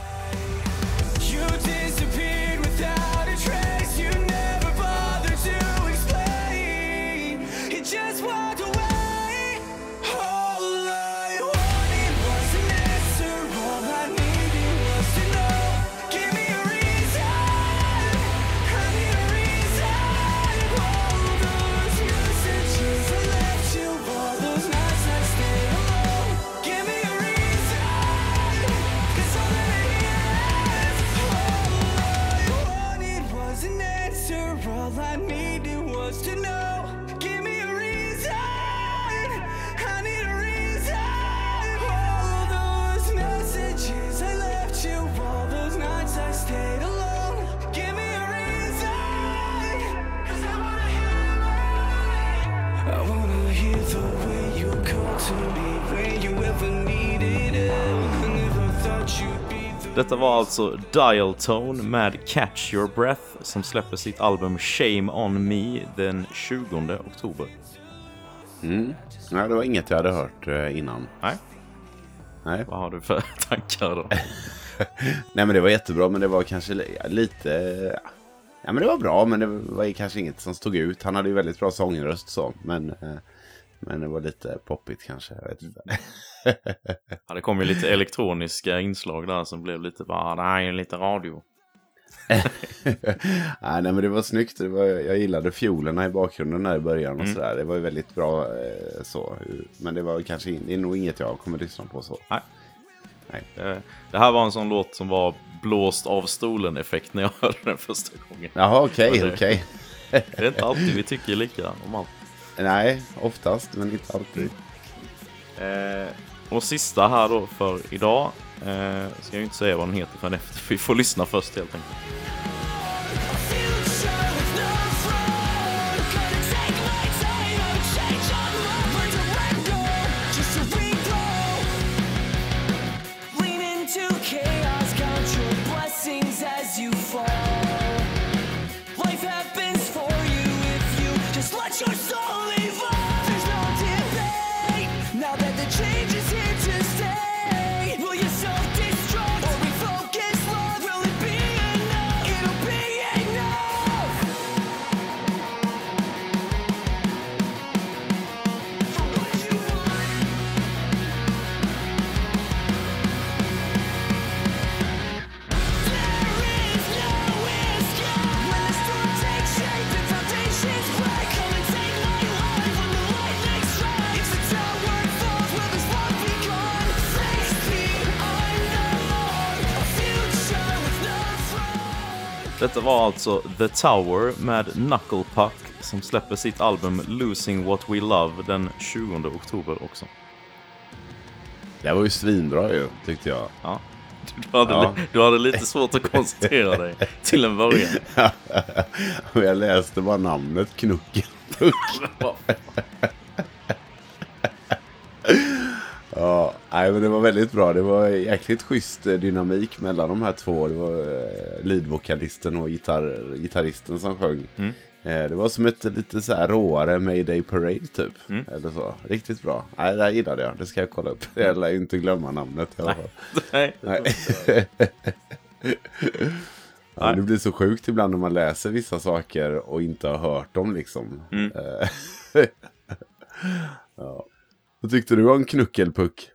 Detta var alltså Dial Tone med Catch Your Breath som släpper sitt album Shame On Me den 20 oktober. Mm. Nej, det var inget jag hade hört eh, innan. Nej, Nej. vad har du för tankar då? Nej, men det var jättebra, men det var kanske li- lite... Ja, men det var bra, men det var kanske inget som stod ut. Han hade ju väldigt bra sångröst så, men... Men det var lite poppigt kanske, jag vet inte. Ja, det kom ju lite elektroniska inslag där som blev lite bara, "Ah, det här är ju lite radio. nej, men det var snyggt. Det var, jag gillade fiolerna i bakgrunden där i början och sådär. Det var ju väldigt bra eh, så. Men det var kanske in, det är nog inget jag kommer lyssna på så. Nej. Nej. Eh, Det här var en sån låt som var blåst av stolen-effekt när jag hörde den första gången. Jaha, okej, det- okej. Det är inte alltid vi tycker lika om allt. Nej, oftast, men inte alltid. Eh, och sista här då för idag. Eh, ska jag inte säga vad den heter förrän efter. Vi får lyssna först helt enkelt. Alltså The Tower med Knuckle Puck som släpper sitt album Losing What We Love den 20 oktober också. Det var ju svinbra ju, tyckte jag. Ja. Du hade, Ja. du hade lite svårt att koncentrera dig till en början. Jag läste bara namnet Knuckelpuck. Ja, nej, men det var väldigt bra. Det var jäkligt schysst eh, dynamik mellan de här två. Det var eh, leadvokalisten och gitarr, gitarristen som sjöng. Mm. Eh, det var som ett lite så här råare Mayday Parade typ. Mm. Eller så. Riktigt bra. Nej, det här gillade jag. Det ska jag kolla upp. Jag lär ju inte glömma namnet i alla fall. Nej. Nej. ja, det blir så sjukt ibland när man läser vissa saker och inte har hört dem liksom. Mm. Ja. Vad tyckte du om Knuckelpuck?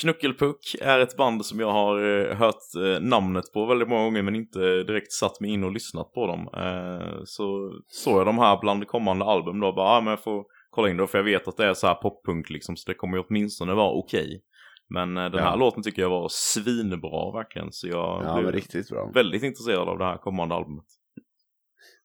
Knuckelpuck är ett band som jag har eh, hört eh, namnet på väldigt många gånger men inte direkt satt mig in och lyssnat på dem. Eh, Så såg jag de här bland kommande album då, bara, ah, men jag får kolla in det för jag vet att det är så här poppunk liksom så det kommer ju åtminstone vara okej. Men eh, den här Ja. låten tycker jag var svinbra verkligen så jag Ja, men blev riktigt bra. väldigt intresserad av det här kommande albumet.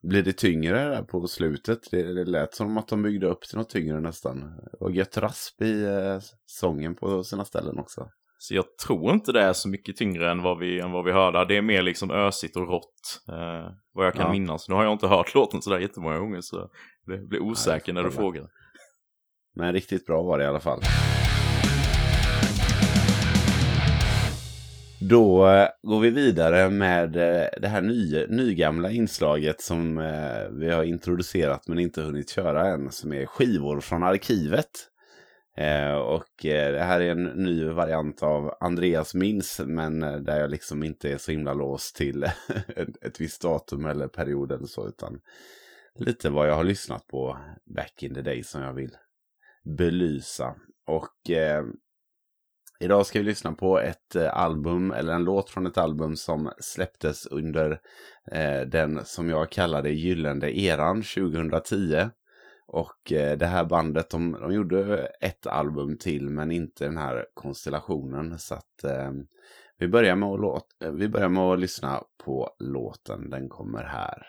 Blir det tyngre där på slutet? Det, det lät som att de byggde upp till något tyngre nästan. Var gött rasp i eh, sången på sina ställen också. Så jag tror inte det är så mycket tyngre än vad vi, än vad vi hörde. Det är mer liksom ösigt och rått. Eh, vad jag kan Ja. minnas. Nu har jag inte hört låten sådär jättemånga gånger så det blir osäker när du frågar. Men riktigt bra var det i alla fall. Då eh, går vi vidare med eh, det här ny, nygamla inslaget som eh, vi har introducerat men inte hunnit köra än. Som är skivor från arkivet. Eh, och eh, det här är en ny variant av Andreas minns men eh, där jag liksom inte är så himla låst till ett, visst datum eller period eller så. Utan lite vad jag har lyssnat på back in the day som jag vill belysa. Och eh, idag ska vi lyssna på ett eh, album, eller en låt från ett album som släpptes under eh, den som jag kallade gyllene eran 2010. Och eh, det här bandet, de, de gjorde ett album till men inte den här konstellationen. Så att eh, vi, börjar med att låt, eh, vi börjar med att lyssna på låten. Den kommer här.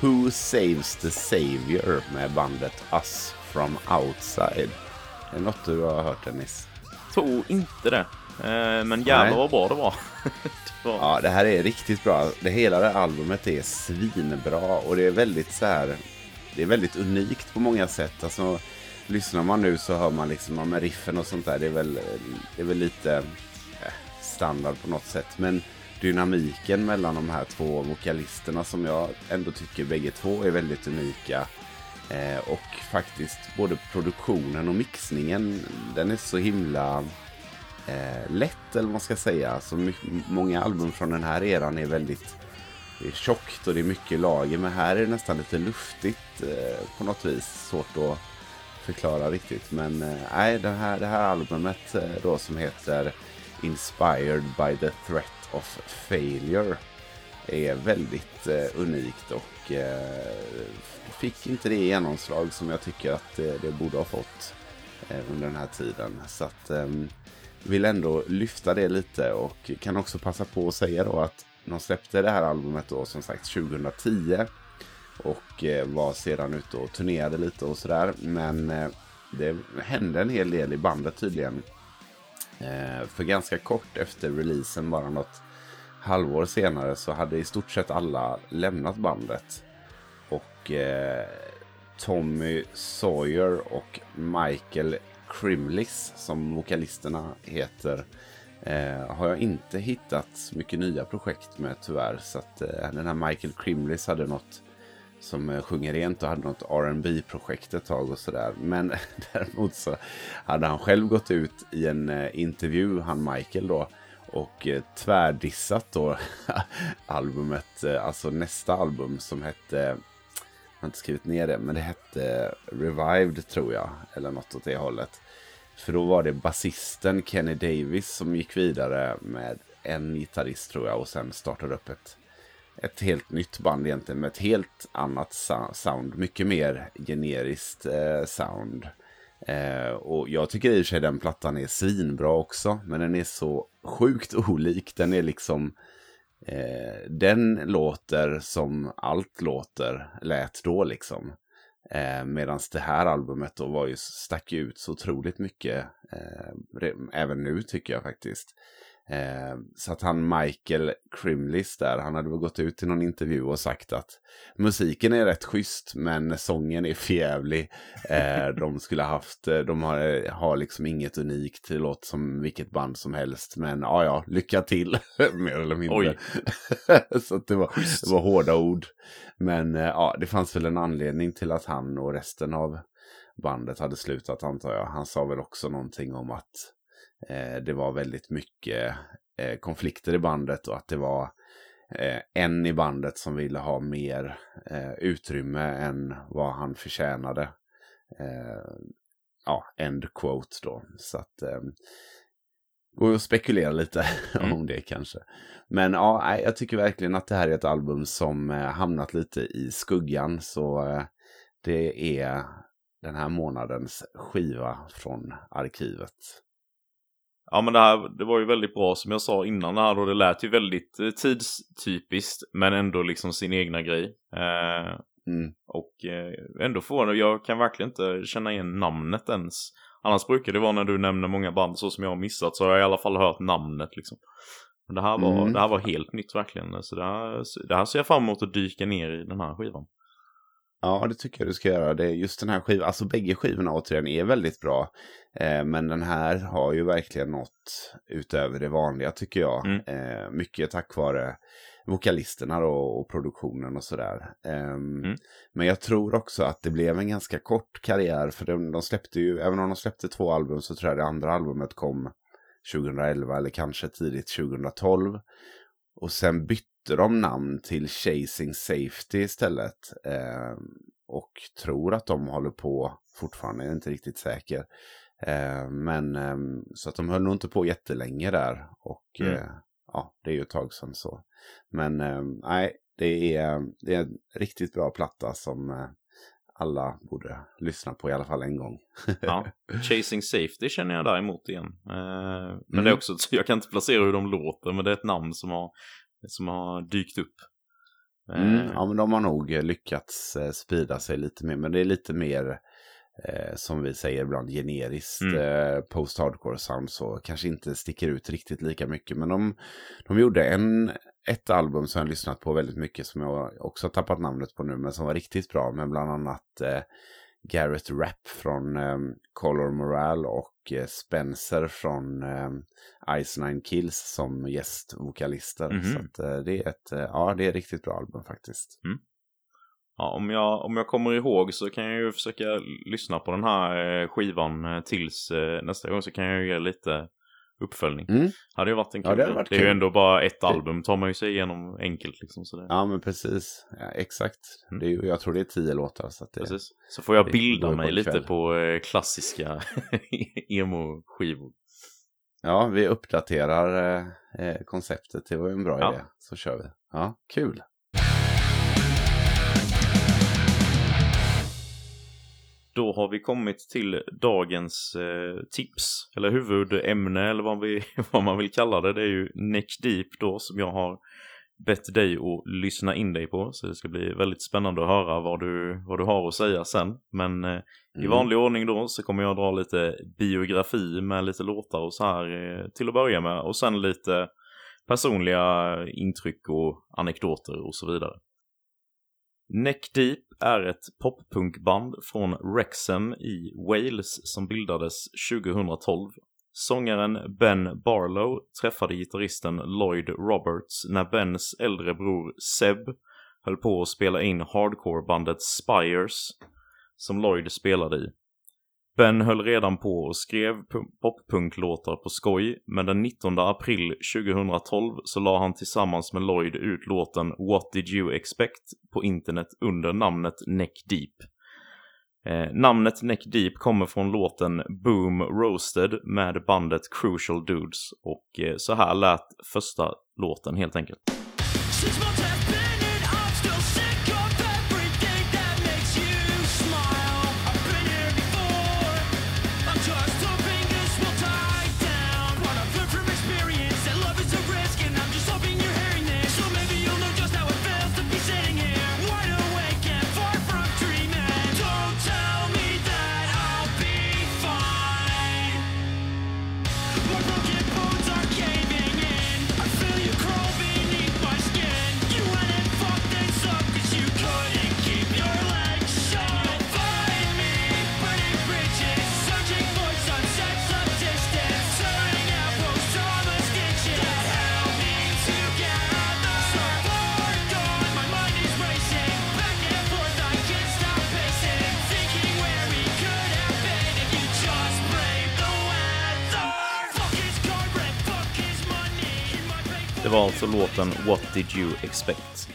Who Saves the Savior med bandet Us from Outside. Är det något du har hört Dennis? Tror inte det. Eh, men jävlar vad bra det var. det var Ja, det här är riktigt bra. Det hela det albumet är svinbra och det är väldigt så här. Det är väldigt unikt på många sätt. Alltså, lyssnar man nu så hör man liksom med riffen och sånt där. Det är väl, det är väl lite eh, standard på något sätt. Men dynamiken mellan de här två vokalisterna som jag ändå tycker bägge två är väldigt unika. Eh, och faktiskt både produktionen och mixningen, den är så himla eh, lätt eller vad man ska säga. Så många album från den här eran är väldigt det är tjockt och det är mycket lager. Men här är det nästan lite luftigt eh, på något vis. Svårt att förklara riktigt. Men eh, nej, det här, det här albumet eh, då som heter Inspired by the Threat of Failure är väldigt eh, unikt och eh, fick inte det genomslag som jag tycker att det, det borde ha fått eh, under den här tiden. Så att ehm, vill ändå lyfta det lite och kan också passa på att säga då att de släppte det här albumet då som sagt 2010 och eh, var sedan ute och turnerade lite och sådär. Men eh, det hände en hel del i bandet tydligen. Eh, för ganska kort efter releasen, bara något halvår senare, så hade i stort sett alla lämnat bandet. Och eh, Tommy Sawyer och Michael Crimlis, som vokalisterna heter, eh, har jag inte hittat så mycket nya projekt med tyvärr. Så att eh, den här Michael Crimlis hade något som eh, sjunger rent och hade något rb projekt ett tag och sådär. Men däremot så hade han själv gått ut i en eh, intervju, han Michael då, och eh, tvärdissat då albumet, alltså nästa album som hette, jag har inte skrivit ner det, men det hette Revived tror jag, eller något åt det hållet. För då var det basisten Kenny Davis som gick vidare med en gitarrist tror jag och sen startade upp ett, ett helt nytt band egentligen med ett helt annat sound. Mycket mer generiskt eh, sound. Eh, och jag tycker i och för sig den plattan är svinbra också. Men den är så sjukt olik. Den är liksom... Eh, den låter som allt låter lät då liksom. Eh, Medan det här albumet då var ju, stack ut så otroligt mycket. Eh, även nu tycker jag faktiskt. Eh, så att han Michael Crimlis där, han hade väl gått ut i någon intervju och sagt att musiken är rätt schysst men sången är förjävlig. Eh, de skulle haft, eh, de har, har liksom inget unikt, det låter som vilket band som helst. Men ja, ja, lycka till, mer eller mindre. Så att det, var, det var hårda ord. Men eh, ja, det fanns väl en anledning till att han och resten av bandet hade slutat antar jag. Han sa väl också någonting om att eh, det var väldigt mycket eh, konflikter i bandet och att det var eh, en i bandet som ville ha mer eh, utrymme än vad han förtjänade. Eh, ja, end quote då. Så att eh, går att spekulera lite Mm. om det kanske. Men ja, jag tycker verkligen att det här är ett album som eh, hamnat lite i skuggan. Så eh, det är den här månadens skiva från arkivet. Ja men det här det var ju väldigt bra som jag sa innan det här då. Det lät ju väldigt eh, tidstypiskt men ändå liksom sin egna grej. Eh, Mm. och eh, ändå förvånad. Jag kan verkligen inte känna igen namnet ens. Annars brukar det vara när du nämner många band så som jag har missat så har jag i alla fall hört namnet liksom. Men det här var, Mm. det här var helt nytt verkligen. Så det här, det här ser jag fram emot att dyka ner i den här skivan. Ja, det tycker jag du ska göra. Det är just den här skivan, alltså bägge skivorna återigen är väldigt bra. Eh, men den här har ju verkligen något utöver det vanliga tycker jag. Mm. Eh, mycket tack vare vokalisterna då och produktionen och sådär. Ehm, Mm. Men jag tror också att det blev en ganska kort karriär. För de, de släppte ju, även om de släppte två album så tror jag det andra albumet kom 2011 eller kanske tidigt 2012. Och sen bytte de namn till Chasing Safety istället. Eh, och tror att de håller på fortfarande, jag är inte riktigt säker. Eh, men eh, så att de höll nog inte på jättelänge där. Och Mm. eh, ja, det är ju ett tag sedan så. Men eh, nej, det är, det är en riktigt bra platta som eh, alla borde lyssna på i alla fall en gång. Ja. Chasing Safety känner jag däremot igen. Eh, men Mm. det är också, jag kan inte placera hur de låter men det är ett namn som har, som har dykt upp. Eh, Mm, ja, men de har nog eh, lyckats eh, sprida sig lite mer. Men det är lite mer, eh, som vi säger ibland, generiskt Mm. eh, post-hardcore sound. Så kanske inte sticker ut riktigt lika mycket. Men de, de gjorde en, ett album som jag lyssnat på väldigt mycket. Som jag också har tappat namnet på nu. Men som var riktigt bra. Med bland annat eh, Garrett Rapp från eh, Color Morale. Och eh, Spencer från eh, Ice Nine Kills som gästvokalister. Mhm. Så att, eh, det är ett, eh, ja det är ett riktigt bra album faktiskt. Ja, om jag, om jag kommer ihåg så kan jag ju försöka lyssna på den här eh, skivan tills nästa gång så kan jag ju ge lite uppföljning. Mm. Hade ju varit en Ja, kul det hade grej. varit det är ju ändå bara ett album, tar man ju sig igenom enkelt liksom. Så det, Ja, men precis. Ja, exakt. Mm. Det är, jag tror det är tio låtar. Så att det, Precis. Så får jag det bilda på mig en lite kväll. på eh, klassiska emo-skivor. Ja, vi uppdaterar eh, eh, konceptet. Det var ju en bra Ja. idé. Så kör vi. Ja, kul. Då har vi kommit till dagens eh, tips, eller huvudämne eller vad, vi, vad man vill kalla det. Det är ju Neck Deep då som jag har bett dig att lyssna in dig på. Så det ska bli väldigt spännande att höra vad du, vad du har att säga sen. Men eh, i Mm. vanlig ordning då så kommer jag dra lite biografi med lite låtar och så här eh, till att börja med. Och sen lite personliga intryck och anekdoter och så vidare. Neck Deep är ett poppunkband från Wrexham i Wales som bildades 2012. Sångaren Ben Barlow träffade gitarristen Lloyd Roberts när Bens äldre bror Seb höll på att spela in hardcorebandet Spires som Lloyd spelade i. Ben höll redan på och skrev poppunklåtar på skoj, men den 19 april 2012 så la han tillsammans med Lloyd ut låten What Did You Expect på internet under namnet Neck Deep. Eh, namnet Neck Deep kommer från låten Boom Roasted med bandet Crucial Dudes och eh, så här lät första låten helt enkelt. Låten What Did You Expect?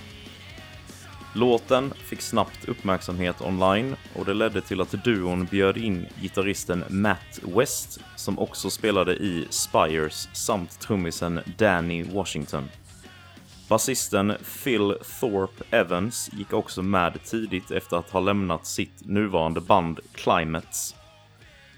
Låten fick snabbt uppmärksamhet online och det ledde till att duon bjöd in gitarristen Matt West som också spelade i Spires samt trummisen Danny Washington. Basisten Phil Thorpe Evans gick också med tidigt efter att ha lämnat sitt nuvarande band Climates.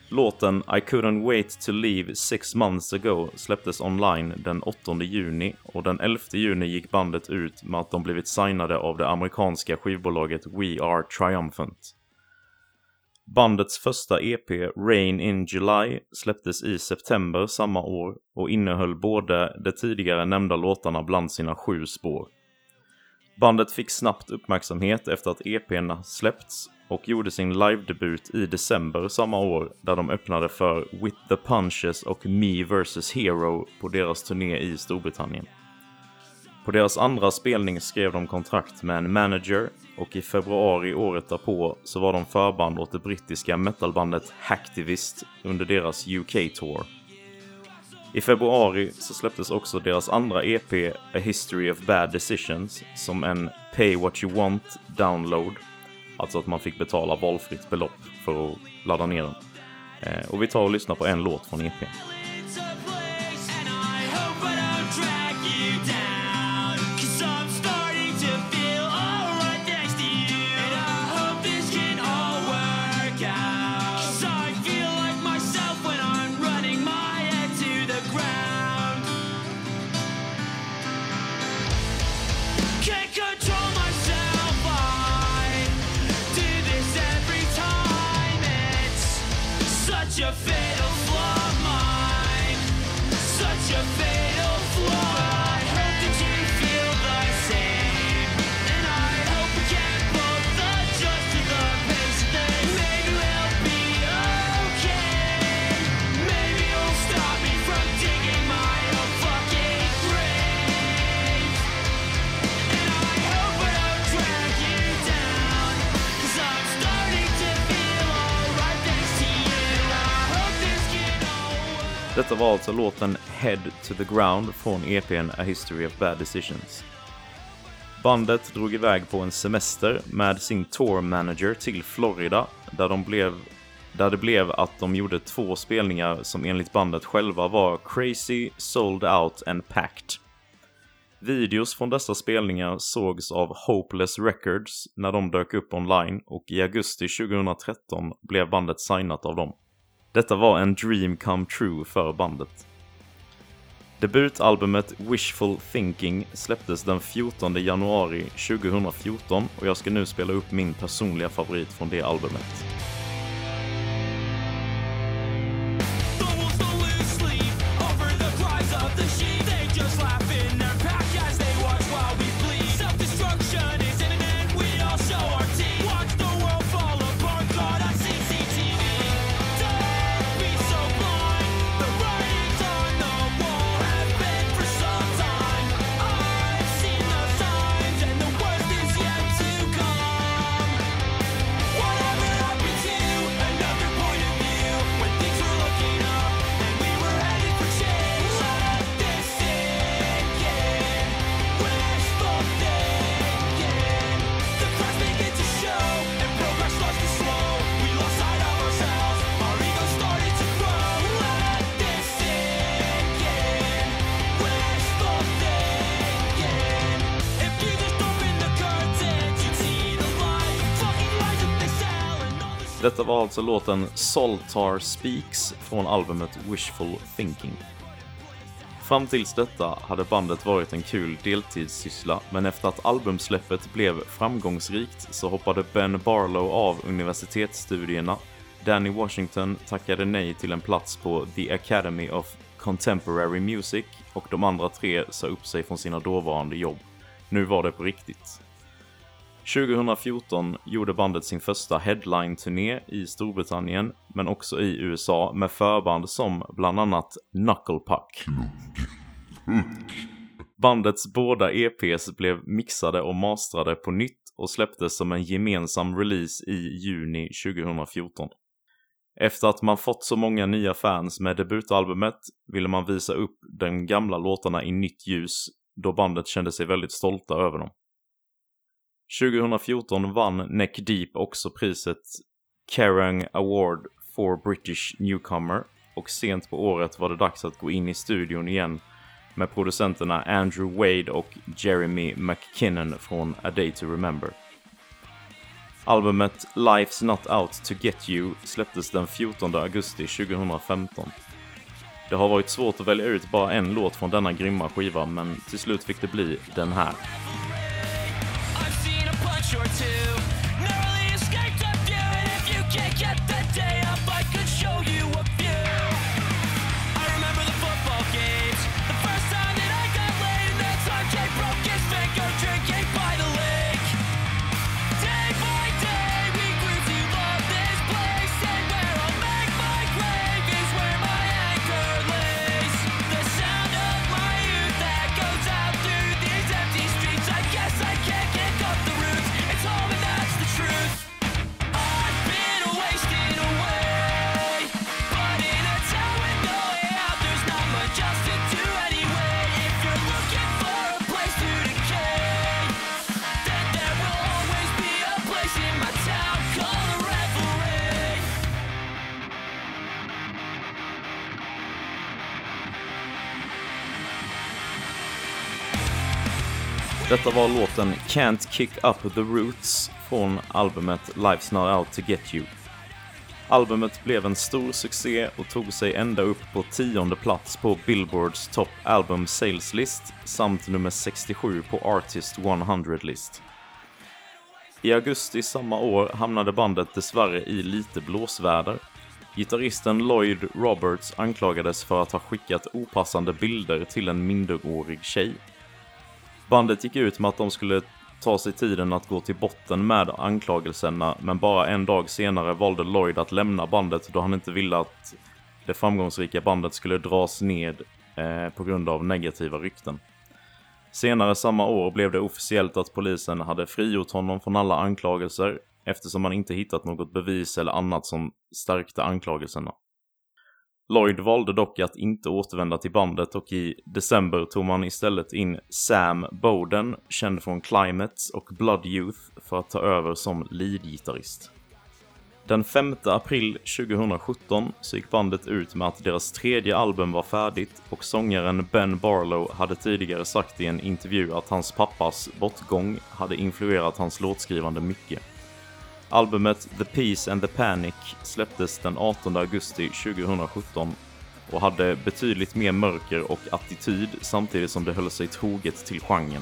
Låten I couldn't wait to leave six months ago släpptes online den 8 juni och den 11 juni gick bandet ut med att de blivit signade av det amerikanska skivbolaget We Are Triumphant. Bandets första EP, Rain in July, släpptes i september samma år och innehöll både de tidigare nämnda låtarna bland sina sju spår. Bandet fick snabbt uppmärksamhet efter att EPn släppts och gjorde sin live-debut i december samma år där de öppnade för With the Punches och Me vs Hero på deras turné i Storbritannien. På deras andra spelning skrev de kontrakt med en manager och i februari året därpå så var de förband åt det brittiska metalbandet Hacktivist under deras UK-tour. I februari så släpptes också deras andra EP A History of Bad Decisions som en Pay What You Want download. Alltså att man fick betala valfritt belopp för att ladda ner den. Eh, och vi tar och lyssnar på en låt från EPn. Detta var alltså låten Head to the Ground från EPn A History of Bad Decisions. Bandet drog iväg på en semester med sin tour manager till Florida där, de blev, där det blev att de gjorde två spelningar som enligt bandet själva var crazy, sold out and packed. Videos från dessa spelningar sågs av Hopeless Records när de dök upp online och i augusti 2013 blev bandet signat av dem. Detta var en dream come true för bandet. Debutalbumet Wishful Thinking släpptes den 14 januari 2014 och jag ska nu spela upp min personliga favorit från det albumet. Var alltså låten Soltar Speaks från albumet Wishful Thinking. Fram tills detta hade bandet varit en kul deltidssyssla, men efter att albumsläppet blev framgångsrikt så hoppade Ben Barlow av universitetsstudierna. Danny Washington tackade nej till en plats på The Academy of Contemporary Music och de andra tre sa upp sig från sina dåvarande jobb. Nu var det på riktigt. 2014 gjorde bandet sin första headline-turné i Storbritannien, men också i USA med förband som bland annat Knucklepuck. Bandets båda EPs blev mixade och mastrade på nytt och släpptes som en gemensam release i juni 2014. Efter att man fått så många nya fans med debutalbumet ville man visa upp de gamla låtarna i nytt ljus då bandet kände sig väldigt stolta över dem. 2014 vann Neck Deep också priset Kerrang Award for British Newcomer och sent på året var det dags att gå in i studion igen med producenterna Andrew Wade och Jeremy McKinnon från A Day To Remember. Albumet Life's Not Out To Get You släpptes den 14 augusti 2015. Det har varit svårt att välja ut bara en låt från denna grymma skiva men till slut fick det bli den här. Punch or two. Narrowly escaped a few, and if you can't get the day Detta var låten Can't Kick Up The Roots från albumet Life's Not Out To Get You. Albumet blev en stor succé och tog sig ända upp på tionde plats på Billboards Top Album Sales List samt nummer 67 på Artist 100-list. I augusti samma år hamnade bandet dessvärre i lite blåsväder. Gitarristen Lloyd Roberts anklagades för att ha skickat opassande bilder till en minderårig tjej. Bandet gick ut med att de skulle ta sig tiden att gå till botten med anklagelserna, men bara en dag senare valde Lloyd att lämna bandet då han inte ville att det framgångsrika bandet skulle dras ned eh, på grund av negativa rykten. Senare samma år blev det officiellt att polisen hade frigjort honom från alla anklagelser eftersom man inte hittat något bevis eller annat som stärkte anklagelserna. Lloyd valde dock att inte återvända till bandet och i december tog man istället in Sam Bowden, känd från Climates och Blood Youth, för att ta över som leadgitarrist. Den 5 april 2017 så gick bandet ut med att deras tredje album var färdigt och sångaren Ben Barlow hade tidigare sagt i en intervju att hans pappas bortgång hade influerat hans låtskrivande mycket. Albumet The Peace and the Panic släpptes den 18 augusti 2017 och hade betydligt mer mörker och attityd samtidigt som det höll sig troget till genren.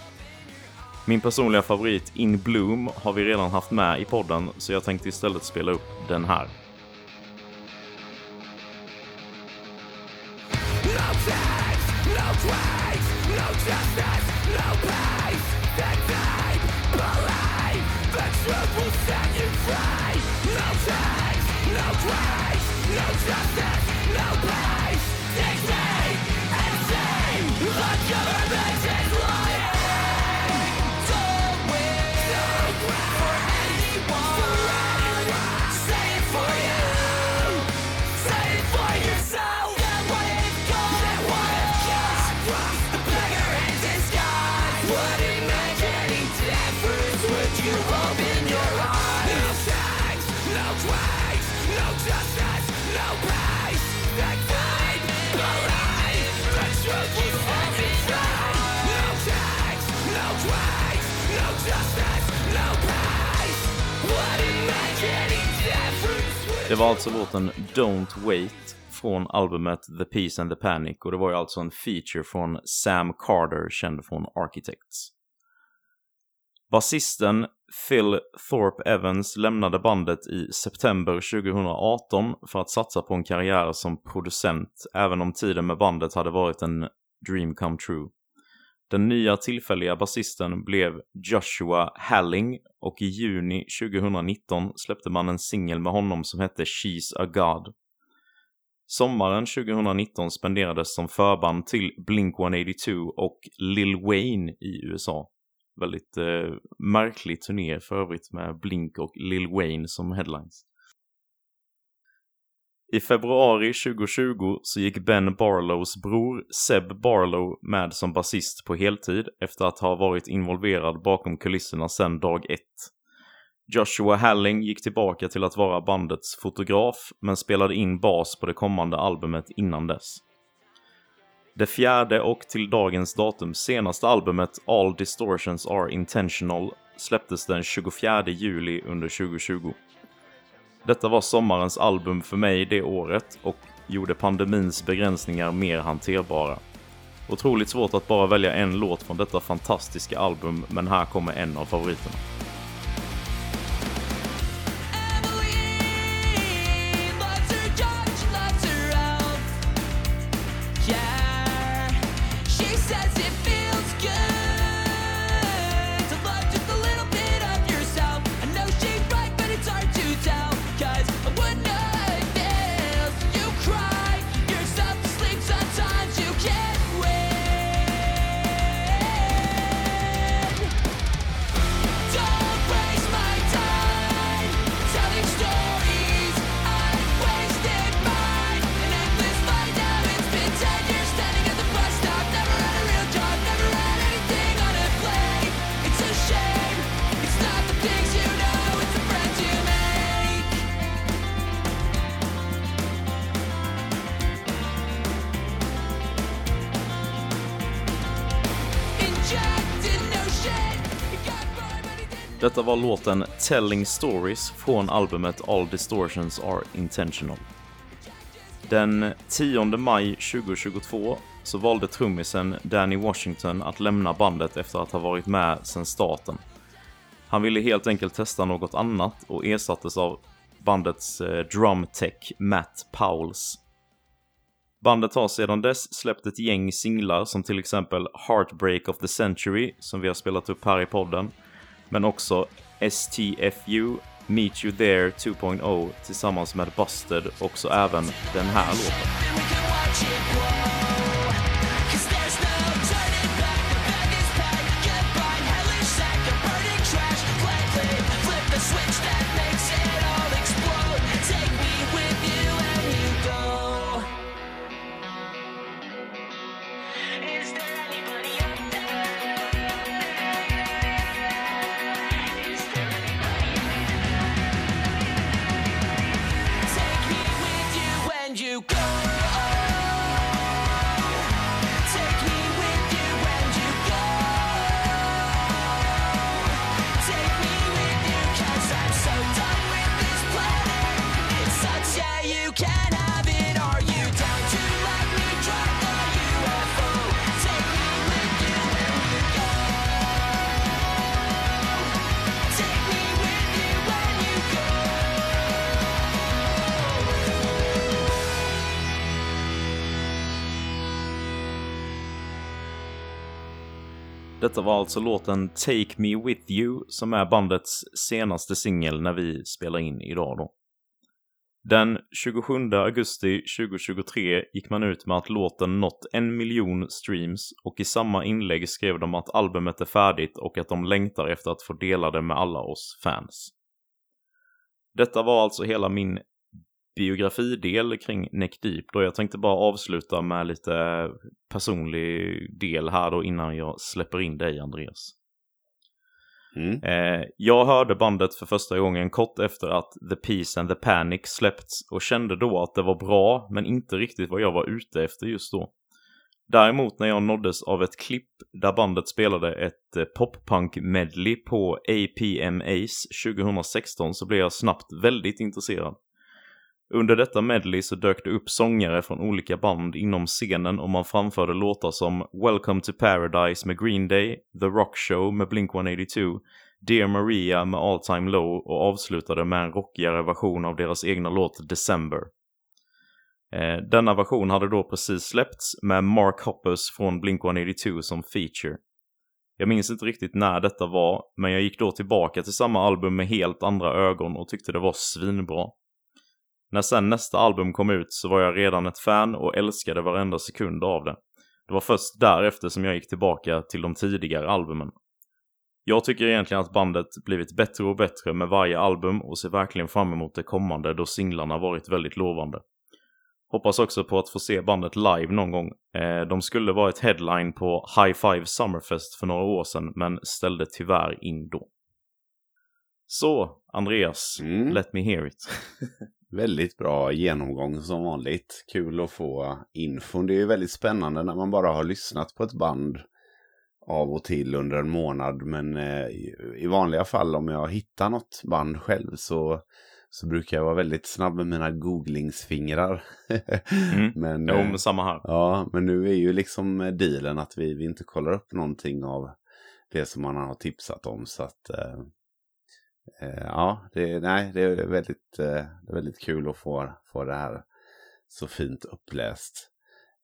Min personliga favorit In Bloom har vi redan haft med i podden så jag tänkte istället spela upp den här. No tax, no trades, no justice, no truth will set you free No chains, no grace, no justice, no peace Take me and see the government Det var alltså låten Don't Wait från albumet The Peace and the Panic och det var ju alltså en feature från Sam Carter, känd från Architects. Basisten Phil Thorpe Evans lämnade bandet i september 2018 för att satsa på en karriär som producent, även om tiden med bandet hade varit en dream come true. Den nya tillfälliga basisten blev Joshua Halling och i juni 2019 släppte man en singel med honom som hette She's a God. Sommaren 2019 spenderades som förband till Blink-182 och Lil Wayne i USA. Väldigt eh, märklig turné för övrigt med Blink och Lil Wayne som headlines. I februari 2020 så gick Ben Barlows bror Seb Barlow med som basist på heltid efter att ha varit involverad bakom kulisserna sedan dag ett. Joshua Halling gick tillbaka till att vara bandets fotograf men spelade in bas på det kommande albumet innan dess. Det fjärde och till dagens datum senaste albumet All Distortions Are Intentional släpptes den 24 juli under 2020. Detta var sommarens album för mig det året och gjorde pandemins begränsningar mer hanterbara. Otroligt svårt att bara välja en låt från detta fantastiska album, men här kommer en av favoriterna. Låten Telling Stories från albumet All Distortions Are Intentional. Den 10 maj 2022 så valde trummisen Danny Washington att lämna bandet efter att ha varit med sedan starten. Han ville helt enkelt testa något annat och ersattes av bandets eh, drumtech Matt Powles. Bandet har sedan dess släppt ett gäng singlar som till exempel Heartbreak of the Century som vi har spelat upp här i podden. Men också STFU, Meet You There 2.0 tillsammans med Busted och så även den här låten. Detta var alltså låten Take Me With You som är bandets senaste singel när vi spelar in idag då. Den 27 augusti 2023 gick man ut med att låten nått en miljon streams och i samma inlägg skrev de att albumet är färdigt och att de längtar efter att få dela det med alla oss fans. Detta var alltså hela min biografidel kring Neck Deep då jag tänkte bara avsluta med lite personlig del här då innan jag släpper in dig Andreas. Mm. Eh, jag hörde bandet för första gången kort efter att The Peace and the Panic släppts och kände då att det var bra men inte riktigt vad jag var ute efter just då. Däremot när jag nåddes av ett klipp där bandet spelade ett eh, poppunk-medley på APM Ace 2016 så blev jag snabbt väldigt intresserad. Under detta medley så dök det upp sångare från olika band inom scenen och man framförde låtar som Welcome to Paradise med Green Day, The Rock Show med Blink-182, Dear Maria med All Time Low och avslutade med en rockigare version av deras egna låt December. Eh, denna version hade då precis släppts med Mark Hoppus från Blink-182 som feature. Jag minns inte riktigt när detta var, men jag gick då tillbaka till samma album med helt andra ögon och tyckte det var svinbra. När sen nästa album kom ut så var jag redan ett fan och älskade varenda sekund av det. Det var först därefter som jag gick tillbaka till de tidigare albumen. Jag tycker egentligen att bandet blivit bättre och bättre med varje album och ser verkligen fram emot det kommande då singlarna varit väldigt lovande. Hoppas också på att få se bandet live någon gång. Eh, de skulle vara ett headline på High Five Summerfest för några år sedan men ställde tyvärr in då. Så, Andreas, Mm. let me hear it. Väldigt bra genomgång som vanligt. Kul att få infon. Det är ju väldigt spännande när man bara har lyssnat på ett band av och till under en månad. Men eh, i- vanliga fall om jag hittar något band själv så, så brukar jag vara väldigt snabb med mina googlingsfingrar. Mm. men, jo, eh, men samma här. Ja, men nu är ju liksom dealen att vi, vi inte kollar upp någonting av det som man har tipsat om. Så att, eh, eh, ja, det, nej, det är väldigt, eh, det är väldigt kul att få, få det här så fint uppläst.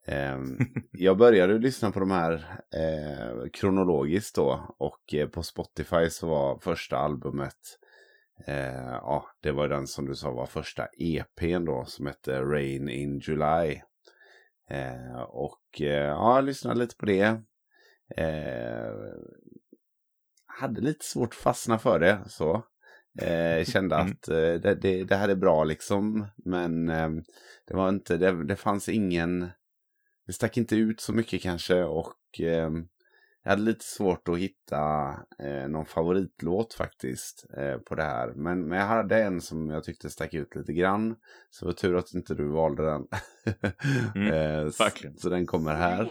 Eh, jag började lyssna på de här eh, kronologiskt då och eh, på Spotify så var första albumet Eh, ja, det var den som du sa var första EPn då som hette Rain in July. Eh, och eh, ja, jag lyssnade lite på det. Hade lite svårt att fastna för det så. Eh, kände Mm. att eh, det, det, det här är bra liksom. Men eh, det var inte, det, det fanns ingen, det stack inte ut så mycket kanske och eh, jag hade lite svårt att hitta eh, någon favoritlåt faktiskt eh, på det här. Men, men jag hade en som jag tyckte stack ut lite grann. Så det var tur att inte du valde den. Mm, eh, s- verkligen. Så den kommer här.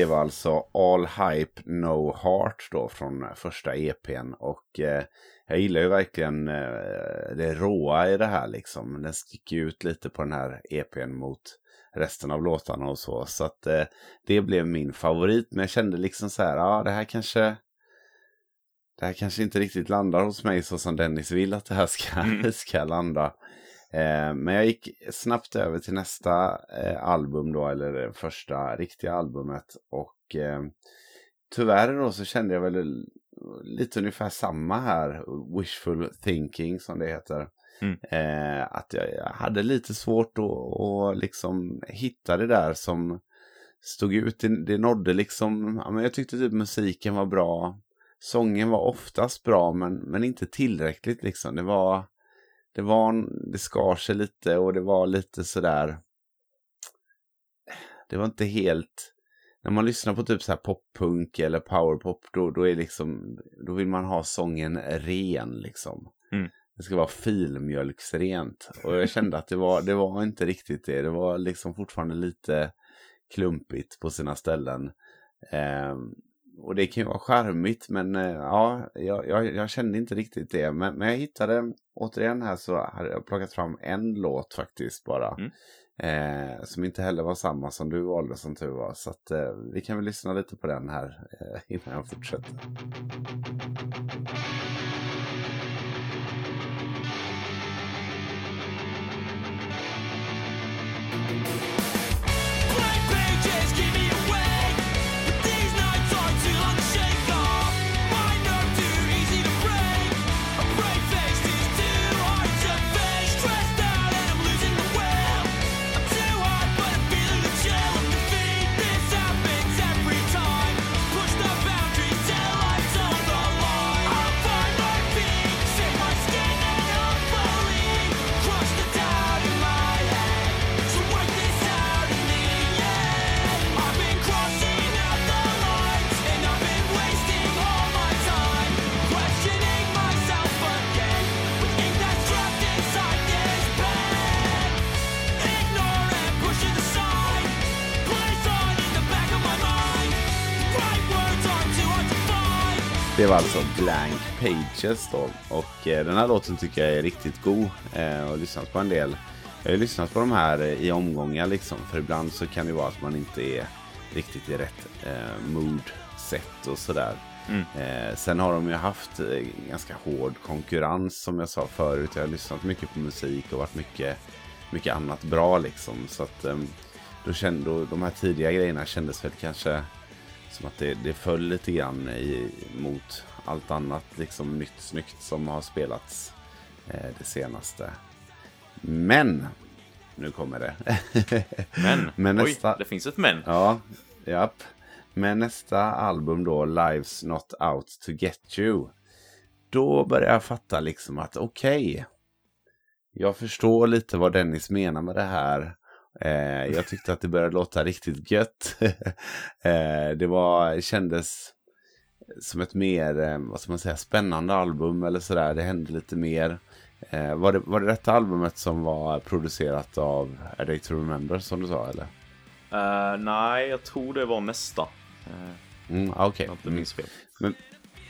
Det var alltså All Hype No Heart då från första EPn. Och eh, jag gillar ju verkligen eh, det råa i det här liksom. Den sticker ut lite på den här EPn mot resten av låtarna och så. Så att eh, det blev min favorit. Men jag kände liksom så här, ja det här kanske... Det här kanske inte riktigt landar hos mig så som Dennis vill att det här ska, Mm. ska landa. Eh, men jag gick snabbt över till nästa eh, album då, eller det första riktiga albumet. Och eh, tyvärr då så kände jag väl lite ungefär samma här, wishful thinking som det heter. Mm. Eh, att jag, jag hade lite svårt att att liksom hitta det där som stod ut. Det, det nådde liksom, ja, men jag tyckte typ musiken var bra. Sången var oftast bra men, men inte tillräckligt liksom. Det var, det var, det skar sig lite och det var lite sådär. Det var inte helt, när man lyssnar på typ så här poppunk eller powerpop då, då är liksom, då vill man ha sången ren liksom. Mm. Det ska vara filmjölksrent. Och jag kände att det var, det var inte riktigt det. Det var liksom fortfarande lite klumpigt på sina ställen. Ehm, och det kan ju vara charmigt men eh, ja, jag, jag, kände inte riktigt det. Men, men jag hittade, återigen här så hade jag plockat fram en låt faktiskt bara. Mm. Eh, som inte heller var samma som du valde som tur var. Så att eh, vi kan väl lyssna lite på den här eh, innan jag fortsätter. Blank Det var alltså Blank Pages då. Och eh, den här låten tycker jag är riktigt god. Eh, och lyssnat på en del. Jag har lyssnat på de här eh, i omgångar liksom. För ibland så kan det vara att man inte är riktigt i rätt eh, mood, set och sådär. Eh, sen har de ju haft eh, ganska hård konkurrens som jag sa förut. Jag har lyssnat mycket på musik och varit mycket, mycket annat bra liksom. Så att eh, då kände, då, de här tidiga grejerna kändes väl kanske som att det, det föll lite grann i, mot allt annat liksom nytt snyggt som har spelats eh, det senaste. Men, nu kommer det. Men, Men oj, nästa- det finns ett men. Ja, japp. Men nästa album då, Lives Not Out To Get You. Då börjar jag fatta liksom att okej. jag förstår lite vad Dennis menar med det här. Eh, jag tyckte att det började låta riktigt gött. eh, det var, kändes som ett mer, eh, vad ska man säga, spännande album eller sådär. Det hände lite mer. Eh, var, det, var det detta albumet som var producerat av A Day To Remember som du sa eller? Eh, nej, jag tror det var nästa. Uh, Mm, ah, Okej. inte Mm. Men,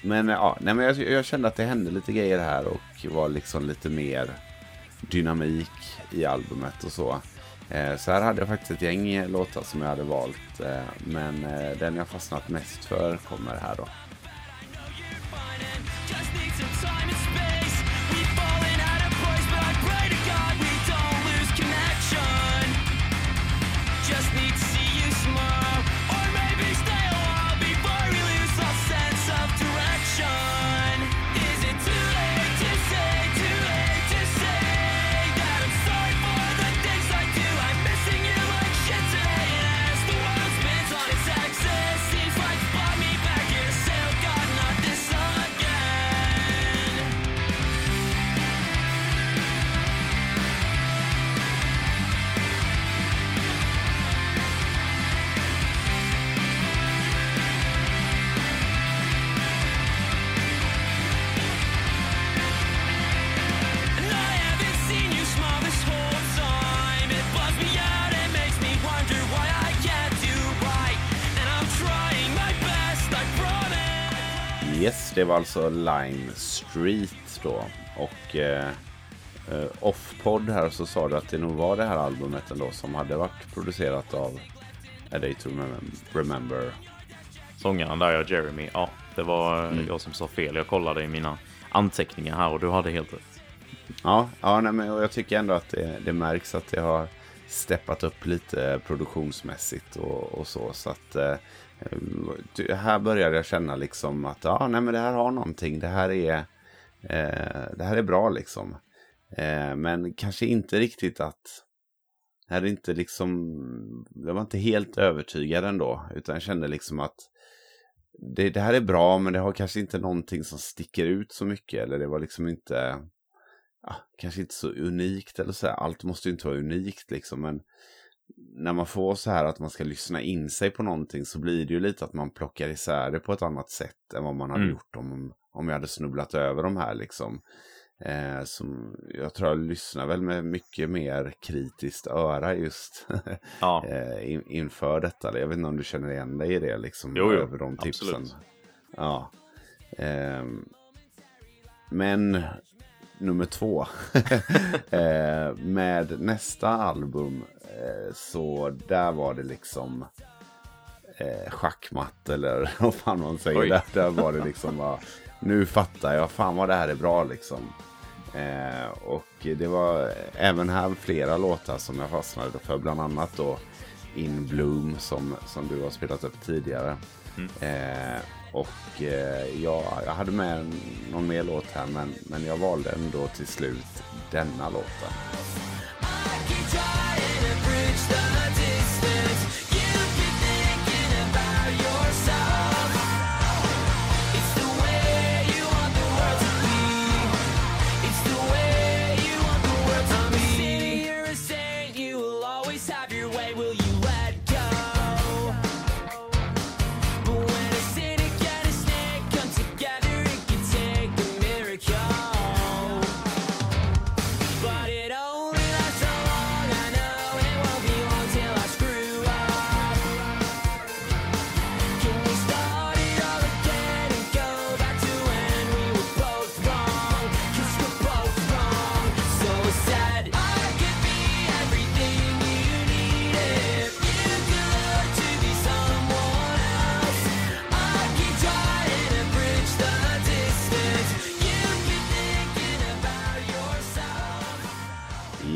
men, ja, nej, men jag, jag kände att det hände lite grejer här och var liksom lite mer dynamik i albumet och så. Eh, så här hade jag faktiskt ett gäng eh, låtar som jag hade valt. Eh, men den jag fastnat mest för kommer här då. Yes, det var alltså Lime Street då. Och eh, eh, off-podd här så sa du att det nog var det här albumet ändå som hade varit producerat av A Day To Remem- Remember. Sångaren där, ja, Jeremy. Ja, det var eh, jag som sa fel. Jag kollade i mina anteckningar här och du hade helt rätt. Ja, ja nej, men jag tycker ändå att det, det märks att det har steppat upp lite produktionsmässigt och, och så. Så att eh, här började jag känna liksom att ja, nej, men det här har någonting. Det här är, eh, det här är bra liksom. Eh, men kanske inte riktigt att här är inte liksom, jag var inte helt övertygad ändå. Utan jag kände liksom att det, det här är bra men det har kanske inte någonting som sticker ut så mycket. Eller det var liksom inte ja, kanske inte så unikt eller så här. Allt måste ju inte vara unikt liksom. Men när man får så här att man ska lyssna in sig på någonting så blir det ju lite att man plockar isär det på ett annat sätt än vad man hade Mm. gjort om, om jag hade snubblat över de här liksom. Eh, som, jag tror jag lyssnar väl med mycket mer kritiskt öra just Ja, eh, in, inför detta. Jag vet inte om du känner igen dig i det liksom. Jo, jo, över de tipsen. absolut. Ja. Ehm, men nummer två. eh, med nästa album eh, så där var det liksom eh, schackmatt eller vad fan man säger. Oj. Där, där var det liksom bara, nu fattar jag, fan vad det här är bra liksom. Eh, och det var även här flera låtar som jag fastnade för. Bland annat då In Bloom som, som du har spelat upp tidigare. Eh, och eh, jag, jag hade med någon mer låt här men, men jag valde ändå till slut denna låten.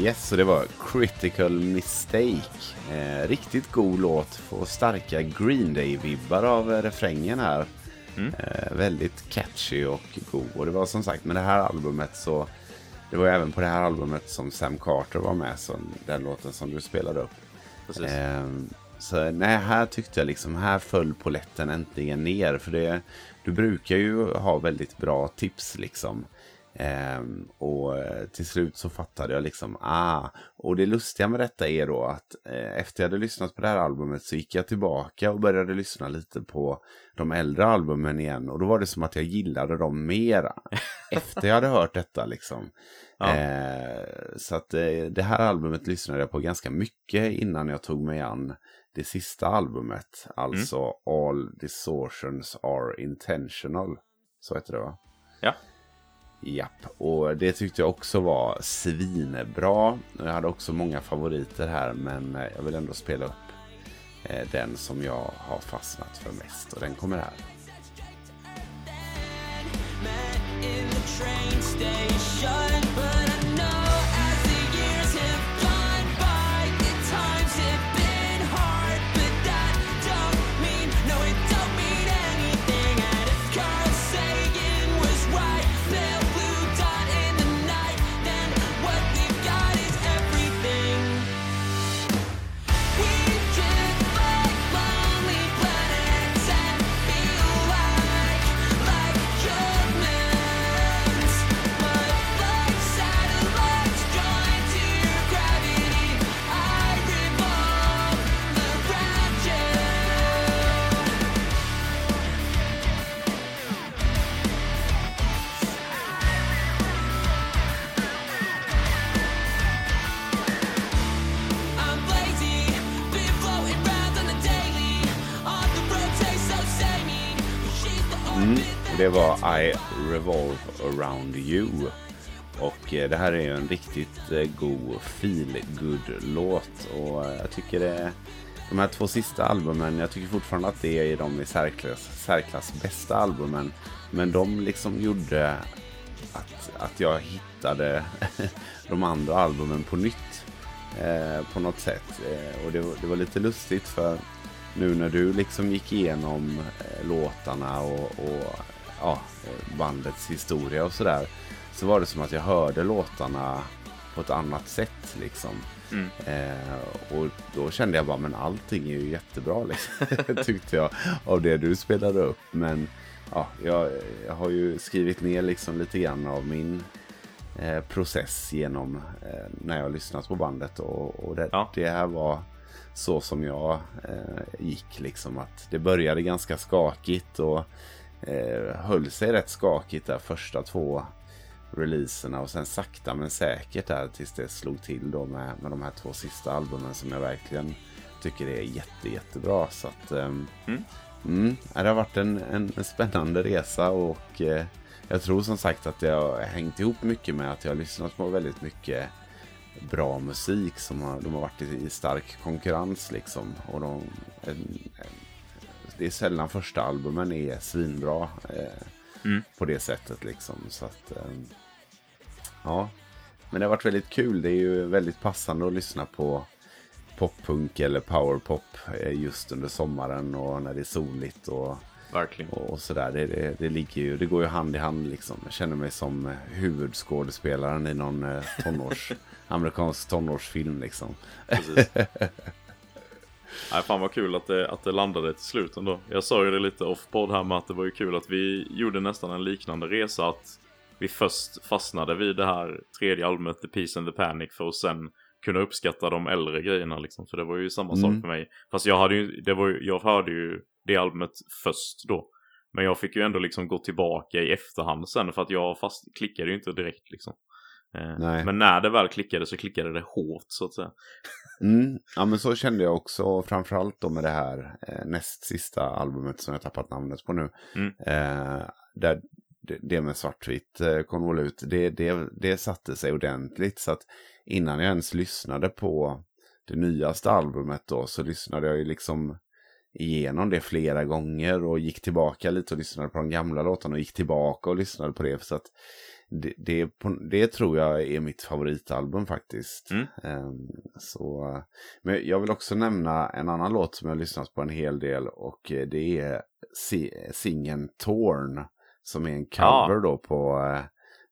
Yes, så det var Critical Mistake. Eh, riktigt god låt. Får starka Green Day-vibbar av eh, refrängen här. Eh, väldigt catchy och god. Och det var som sagt med det här albumet så... Det var ju även på det här albumet som Sam Carter var med. Så den låten som du spelade upp. Ehm, så nej, här tyckte jag liksom, här föll poletten äntligen ner. För det, du brukar ju ha väldigt bra tips liksom. Ehm, och eh, till slut så fattade jag liksom, ah. Och det lustiga med detta är då att eh, efter jag hade lyssnat på det här albumet så gick jag tillbaka och började lyssna lite på de äldre albumen igen. Och då var det som att jag gillade dem mera efter jag hade hört detta liksom. Ja. Eh, så att eh, det här albumet lyssnade jag på ganska mycket innan jag tog mig an det sista albumet. Alltså All Distortions Are Intentional. Så heter det va? Ja. Japp, och det tyckte jag också var svinbra. Jag hade också många favoriter här men eh, jag vill ändå spela upp eh, den som jag har fastnat för mest. Och den kommer här. I Revolve Around You. Och eh, det här är ju en riktigt eh, god feel good låt Och eh, jag tycker det de här två sista albumen, jag tycker fortfarande att det är de i särklass, särklass bästa albumen. Men de liksom gjorde att, att jag hittade de andra albumen på nytt. Eh, på något sätt. Eh, och det, var- det var lite lustigt för nu när du liksom gick igenom eh, låtarna och, och ja, bandets historia och sådär. Så var det som att jag hörde låtarna på ett annat sätt liksom. Mm. Eh, och då kände jag bara, men allting är ju jättebra liksom. Tyckte jag av det du spelade upp. Men ja, jag, jag har ju skrivit ner liksom lite grann av min eh, process genom eh, när jag har lyssnat på bandet. Och, och det, Ja. det här var så som jag eh, gick liksom. Att det började ganska skakigt och eh, höll sig rätt skakigt där första två releaserna och sen sakta men säkert där tills det slog till då med, med de här två sista albumen som jag verkligen tycker är jätte, jättebra. Så att, ehm, Mm. mm, det har varit en, en, en spännande resa och eh, jag tror som sagt att det har hängt ihop mycket med att jag har lyssnat på väldigt mycket bra musik som har, de har varit i, i stark konkurrens liksom. Och de, en, det är sällan första albumen är svinbra eh, Mm. på det sättet liksom. Så att, eh, ja. Men det har varit väldigt kul. Det är ju väldigt passande att lyssna på poppunk eller powerpop eh, just under sommaren och när det är soligt och, Verkligen. och, sådär. Det, det, det, ligger ju, det går ju hand i hand liksom. Jag känner mig som huvudskådespelaren i någon eh, tonårs, amerikansk tonårsfilm liksom. Nej, fan vad kul att det, att det landade till slut ändå. Jag sa ju det lite off-podd här med att det var ju kul att vi gjorde nästan en liknande resa. Att vi först fastnade vid det här tredje albumet, The Peace and the Panic, för att sen kunna uppskatta de äldre grejerna liksom. För det var ju samma Mm. sak för mig. Fast jag hade ju, det var ju, jag hörde ju det albumet först då. Men jag fick ju ändå liksom gå tillbaka i efterhand sen för att jag fast klickade ju inte direkt liksom. Eh, Nej. Men när det väl klickade så klickade det hårt så att säga. Mm, ja men så kände jag också, framförallt då med det här eh, näst sista albumet som jag tappat namnet på nu. Mm. Eh, där det, det med svartvitt eh, konvolut, det, det, det satte sig ordentligt. Så att innan jag ens lyssnade på det nyaste albumet då så lyssnade jag ju liksom igenom det flera gånger och gick tillbaka lite och lyssnade på de gamla låtarna och gick tillbaka och lyssnade på det. Så att det, det, det tror jag är mitt favoritalbum faktiskt. Mm. Ehm, så, men jag vill också nämna en annan låt som jag lyssnat på en hel del och eh, det är si, singeln Torn. Som är en cover Ja. då på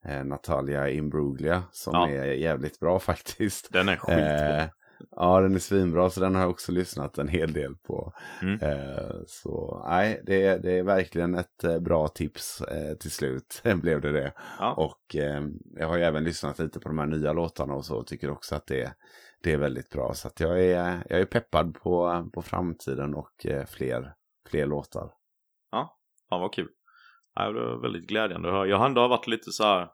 eh, eh, Natalia Imbruglia som Ja. är jävligt bra faktiskt. Den är skitbra. Ja, den är svinbra så den har jag också lyssnat en hel del på. Mm. Eh, så nej, det, är- det är verkligen ett eh, bra tips eh, till slut. blev det det. Ja. Och eh, jag har ju även lyssnat lite på de här nya låtarna och så och tycker också att det, det är väldigt bra. Så jag, är, jag är peppad på, på framtiden och fler, fler låtar. Fan vad kul. Ja, det var väldigt glädjande att höra. Jag har ändå varit lite så här.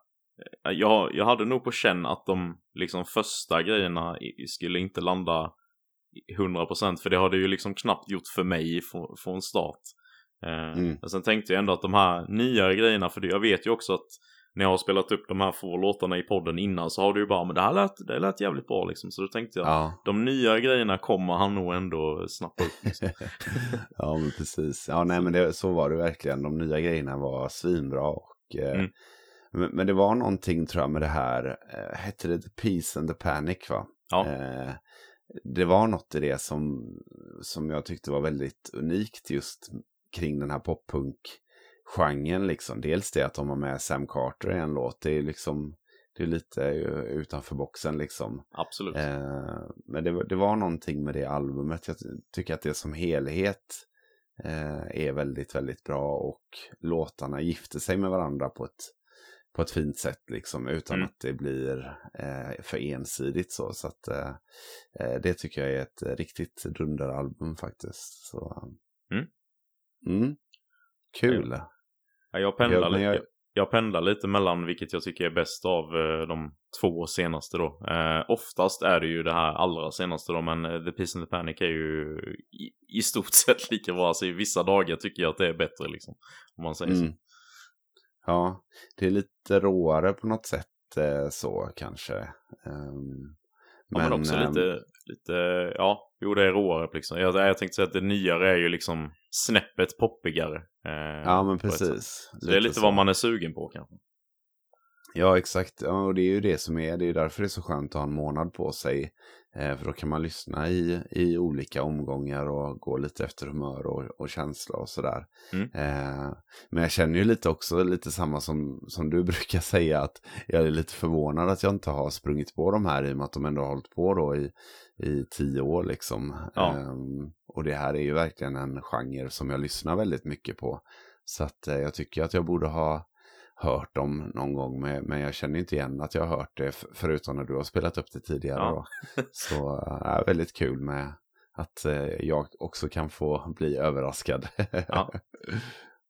Eh, Jag, jag hade nog på känn att de liksom första grejerna skulle inte landa i 100% för det har det ju liksom knappt gjort för mig från, start. Eh, Mm. Men sen tänkte jag ändå att de här nyare grejerna, för jag vet ju också att när jag har spelat upp de här få låtarna i podden innan så har du ju bara, men det här lät, det lät jävligt bra liksom. Så då tänkte jag, Ja, de nya grejerna kommer han nog ändå snappa upp. Liksom. ja men precis. Ja, nej men det, så var det verkligen. De nya grejerna var svinbra. Och, eh, Mm. Men, det var någonting tror jag med det här. Eh, hette det The Peace and the Panic va? Ja. Eh, det var något i det som, som jag tyckte var väldigt unikt just kring den här poppunk-genren. Liksom. Dels det att de har med Sam Carter i en låt. Det är liksom det är lite eh, utanför boxen liksom. Absolut. Eh, men det, var- det var någonting med det albumet. Jag ty- tycker att det som helhet eh, är väldigt, väldigt bra. Och låtarna gifter sig med varandra på ett, på ett fint sätt. Liksom, utan Mm. att det blir eh, för ensidigt. Så, så att, eh, eh, det tycker jag är ett riktigt dunderalbum faktiskt. Så, Mm. Mm. Kul. Ja, jag pendlar, Ja, men lite, jag- jag... pendlar lite mellan vilket jag tycker är bäst av eh, de två senaste då. Eh, oftast är det ju det här allra senaste då, men eh, The Peace and the Panic är ju i, i stort sett lika bra. Alltså i vissa dagar tycker jag att det är bättre liksom. Om man säger så. Ja, det är lite råare på något sätt eh, så kanske. Ehm, Ja, men, också ehm, lite, lite, ja, jo det är råare liksom. Jag, jag tänkte säga att det nyare är ju liksom snäppet poppigare. Eh, Ja, men ett sätt. precis. Det är lite så. vad man är sugen på kanske. Ja, exakt. Ja, och det är ju det som är. Det är därför det är så skönt att ha en månad på sig. Eh, för då kan man lyssna i, i olika omgångar och gå lite efter humör och, och känsla och sådär. Mm. Eh, men jag känner ju lite också, lite samma som, som du brukar säga, att jag är lite förvånad att jag inte har sprungit på de här i och med att de ändå har hållit på då i, i tio år liksom. Ja. Ehm, och det här är ju verkligen en genre som jag lyssnar väldigt mycket på. Så att eh, jag tycker att jag borde ha hört dem någon gång, men, men jag känner inte igen att jag har hört det, förutom när du har spelat upp det tidigare. Ja. Så äh, väldigt kul med att eh, jag också kan få bli överraskad. Ja.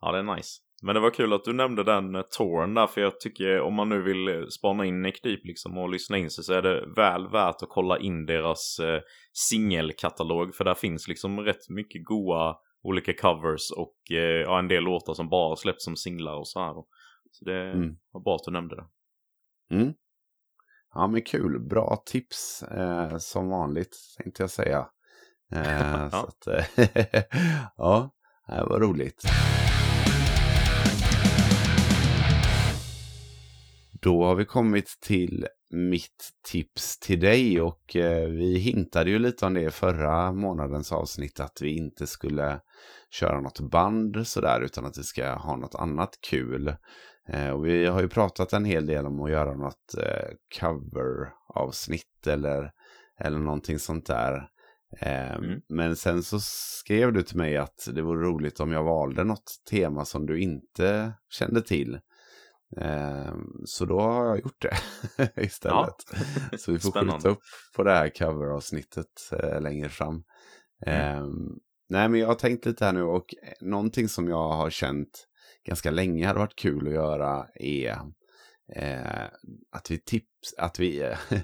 Ja, det är nice. Men det var kul att du nämnde den eh, touren där, för jag tycker om man nu vill spana in Nick Deep liksom och lyssna in sig så är det väl värt att kolla in deras eh, singelkatalog, för där finns liksom rätt mycket goa olika covers och eh, ja, en del låtar som bara släppts som singlar och så här. då. Så det Mm. var bra att du nämnde det. Mm. Ja, men kul. Bra tips eh, som vanligt, tänkte jag säga. Eh, Ja. Så att, ja, det var roligt. Då har vi kommit till mitt tips till dig och eh, vi hintade ju lite om det i förra månadens avsnitt att vi inte skulle köra något band sådär utan att vi ska ha något annat kul. Eh, och vi har ju pratat en hel del om att göra något eh, cover-avsnitt eller, eller någonting sånt där. Eh, Mm. Men sen så skrev du till mig att det vore roligt om jag valde något tema som du inte kände till. Eh, så då har jag gjort det istället. Så vi får skjuta upp på det här cover-avsnittet eh, längre fram. Eh, nej, men jag har tänkt lite här nu och någonting som jag har känt ganska länge hade varit kul att göra är eh, att vi tips, att vi eh,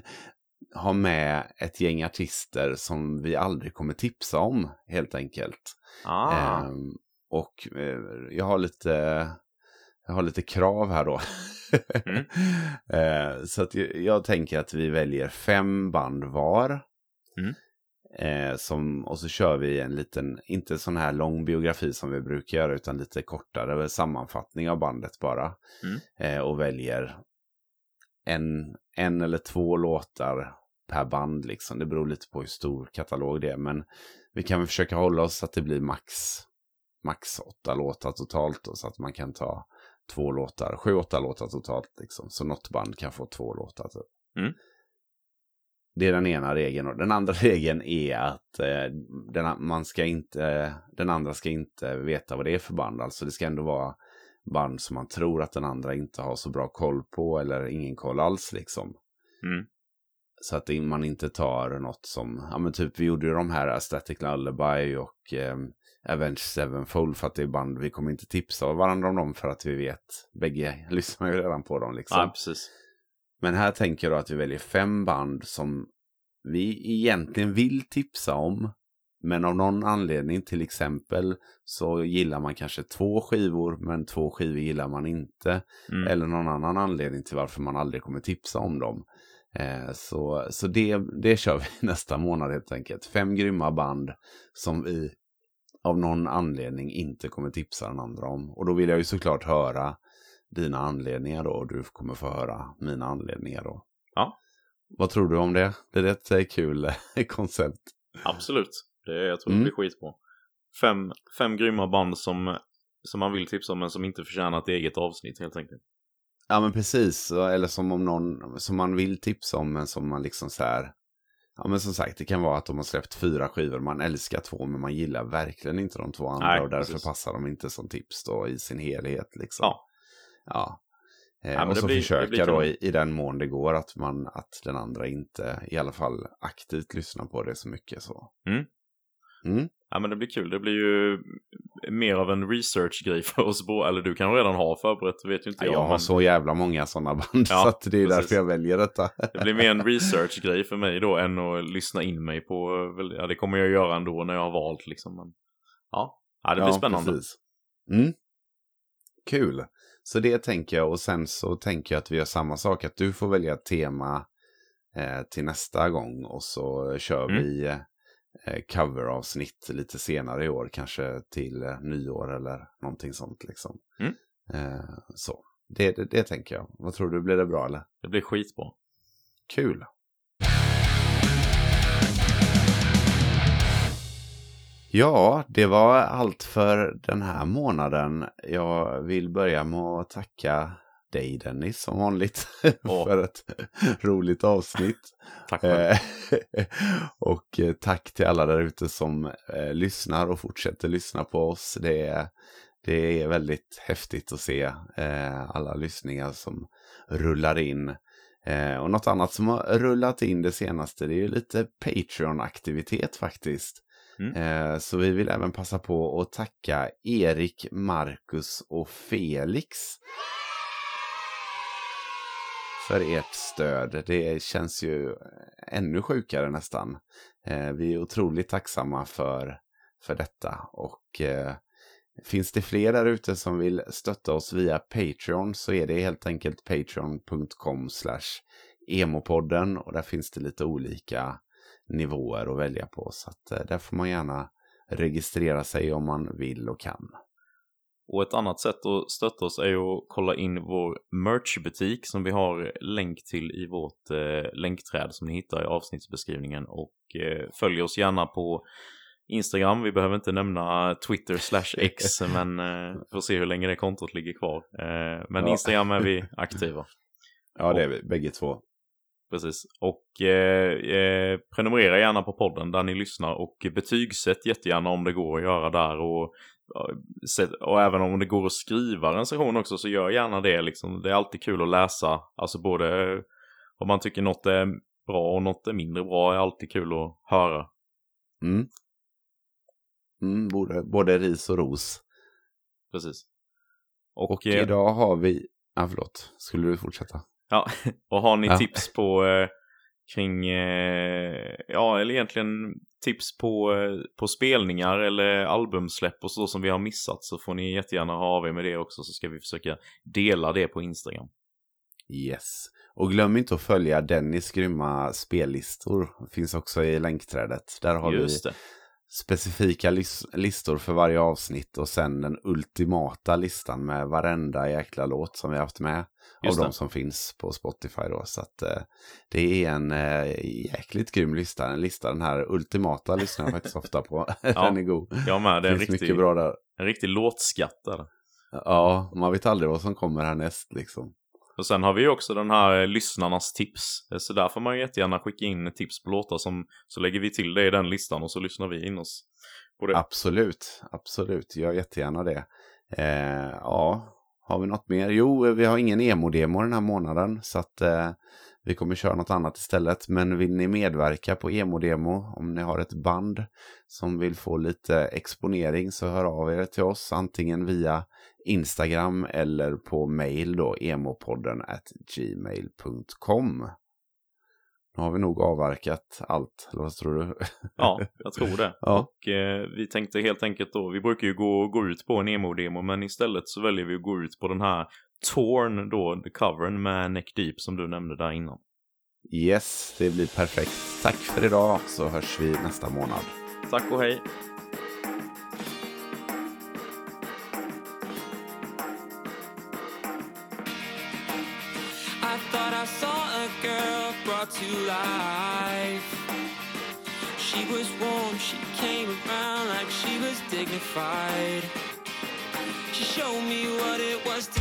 har med ett gäng artister som vi aldrig kommer tipsa om helt enkelt. Ah, Ehm, och eh, jag har lite jag har lite krav här då. Mm. Eh, så att jag, jag tänker att vi väljer fem band var. Mm. Eh, som, och så kör vi en liten, inte sån här lång biografi som vi brukar göra, utan lite kortare sammanfattning av bandet bara. Mm. Eh, och väljer en, en eller två låtar per band liksom. Det beror lite på hur stor katalog det är. Men vi kan väl försöka hålla oss så att det blir max, max åtta låtar totalt. Då, så att man kan ta två låtar, sju, åtta låtar totalt liksom. Så något band kan få två låtar typ. Mm. Det är den ena regeln. Och den andra regeln är att eh, den, man ska inte, den andra ska inte veta vad det är för band. Alltså det ska ändå vara band som man tror att den andra inte har så bra koll på eller ingen koll alls liksom. Mm. Så att man inte tar något som, ja men typ vi gjorde ju de här Static Lullaby och eh, Avenged Sevenfold för att det är band vi kommer inte tipsa varandra om dem för att vi vet, bägge lyssnar ju redan på dem liksom. Ja, precis. Men här tänker jag att vi väljer fem band som vi egentligen vill tipsa om. Men av någon anledning, till exempel, så gillar man kanske två skivor, men två skivor gillar man inte. Mm. Eller någon annan anledning till varför man aldrig kommer tipsa om dem. Eh, så så det, det kör vi nästa månad helt enkelt. Fem grymma band som vi av någon anledning inte kommer tipsa den andra om. Och då vill jag ju såklart höra dina anledningar då och du kommer få höra mina anledningar då. Ja. Vad tror du om det? Det är ett kul koncept. Absolut. Det, jag tror Mm. det blir skitbra. Fem, fem grymma band som, som man vill tipsa om men som inte förtjänar ett eget avsnitt helt enkelt. Ja men precis, eller som om någon som man vill tipsa om men som man liksom så här. Ja men som sagt det kan vara att de har släppt fyra skivor, man älskar två men man gillar verkligen inte de två andra Nej, och därför precis. passar de inte som tips då i sin helhet liksom. Ja. Ja. Eh, Ja, men och så blir- försöka då i, i den mån det går att man att den andra inte i alla fall aktivt lyssnar på det så mycket så. Mm. Mm. Ja men det blir kul. Det blir ju mer av en research-grej för oss båda. Eller du kan redan ha förberett, vet ju inte Ja, jag. jag har men så jävla många sådana band Ja, så att det är precis. därför jag väljer detta. Det blir mer en research-grej för mig då än att lyssna in mig på. Ja det kommer jag göra ändå när jag har valt liksom. Men, ja. ja, det blir spännande. Precis. Mm. Kul. Så det tänker jag och sen så tänker jag att vi gör samma sak. Att du får välja tema eh, till nästa gång och så kör Mm. vi eh, coveravsnitt lite senare i år. Kanske till eh, nyår eller någonting sånt liksom. Mm. Eh, så. Det, det, det tänker jag. Vad tror du, blir det bra eller? Det blir skitbra. Kul. Ja, det var allt för den här månaden. Jag vill börja med att tacka dig Dennis som vanligt Åh. för ett roligt avsnitt. Tack. Eh, och eh, tack till alla där ute som eh, lyssnar och fortsätter lyssna på oss. Det är, det är väldigt häftigt att se eh, alla lyssningar som rullar in. Eh, och något annat som har rullat in det senaste det är ju lite Patreon-aktivitet faktiskt. Mm. Eh, så vi vill även passa på att tacka Erik, Marcus och Felix för ert stöd. Det känns ju ännu sjukare nästan. Eh, vi är otroligt tacksamma för, för detta. Och eh, finns det fler där ute som vill stötta oss via Patreon så är det helt enkelt patreon.com slash emopodden. Och där finns det lite olika nivåer att välja på. Så att, eh, där får man gärna registrera sig om man vill och kan. Och ett annat sätt att stötta oss är att kolla in vår merchbutik som vi har länk till i vårt eh, länkträd som ni hittar i avsnittsbeskrivningen. Och eh, följ oss gärna på Instagram. Vi behöver inte nämna Twitter slash X men eh, får se hur länge det kontot ligger kvar. Eh, men Ja. Instagram är vi aktiva. Ja, det är vi bägge två. Precis. Och eh, eh, prenumerera gärna på podden där ni lyssnar och betygsätt jättegärna om det går att göra där. Och, och även om det går att skriva recension också så gör gärna det. Liksom. Det är alltid kul att läsa. Alltså både eh, om man tycker något är bra och något är mindre bra är alltid kul att höra. Mm. Mm, både, både ris och ros. Precis. Och, Och eh, idag har vi... Ja, förlåt. Skulle du fortsätta? Ja, och har ni Ja. tips på eh, kring, eh, ja eller egentligen tips på, eh, på spelningar eller albumsläpp och så som vi har missat så får ni jättegärna ha av er med det också så ska vi försöka dela det på Instagram. Yes. Och glöm inte att följa Dennis grymma spellistor. Finns också i länkträdet. Där har Just vi det. Specifika lis- listor för varje avsnitt och sen den ultimata listan med varenda jäkla låt som vi haft med. Just av det. de som finns på Spotify då. Så att eh, det är en eh, jäkligt grym lista. En lista, den här ultimata lyssnar jag faktiskt ofta på. den är god. Jag med, det är en riktig, bra där. en riktig låtskatt där. Ja, man vet aldrig vad som kommer härnäst liksom. Och sen har vi ju också den här eh, lyssnarnas tips. Eh, så där får man ju jättegärna skicka in tips på låtar som så lägger vi till det i den listan och så lyssnar vi in oss på det. Absolut, absolut. Gör jättegärna det. Eh, ja, har vi något mer? Jo, eh, vi har ingen emo-demo den här månaden. Så att eh, vi kommer köra något annat istället. Men vill ni medverka på emo-demo, om ni har ett band som vill få lite exponering så hör av er till oss. Antingen via Instagram eller på mail då, emopodden at gmail.com. Nu har vi nog avverkat allt, eller vad tror du? Ja, jag tror det. Ja. Och eh, vi tänkte helt enkelt då, vi brukar ju gå, gå ut på en emo-demo men istället så väljer vi att gå ut på den här Torn då, the covern med Neck Deep som du nämnde där innan. Yes, det blir perfekt. Tack för idag så hörs vi nästa månad. Tack och hej! I thought I saw a girl brought to life. She was warm, she came around like she was dignified. She showed me what it was to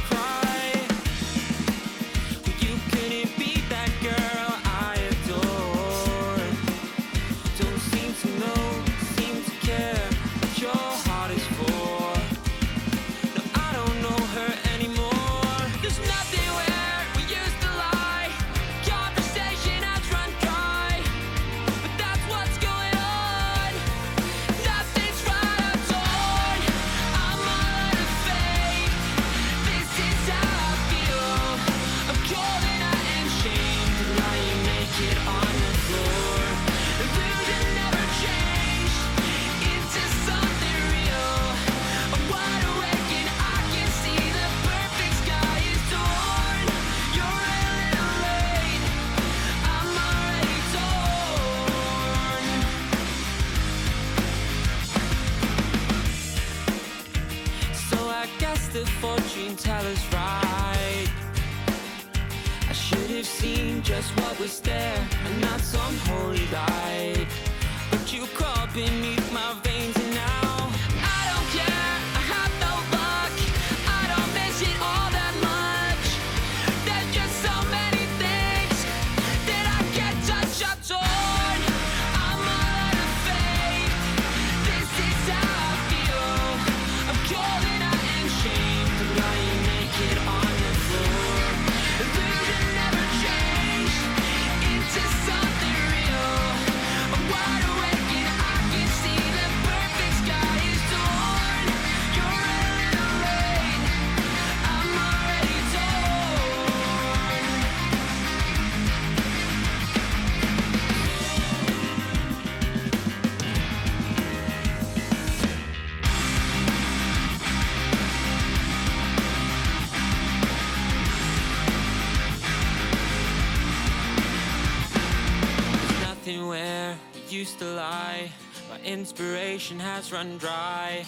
inspiration has run dry.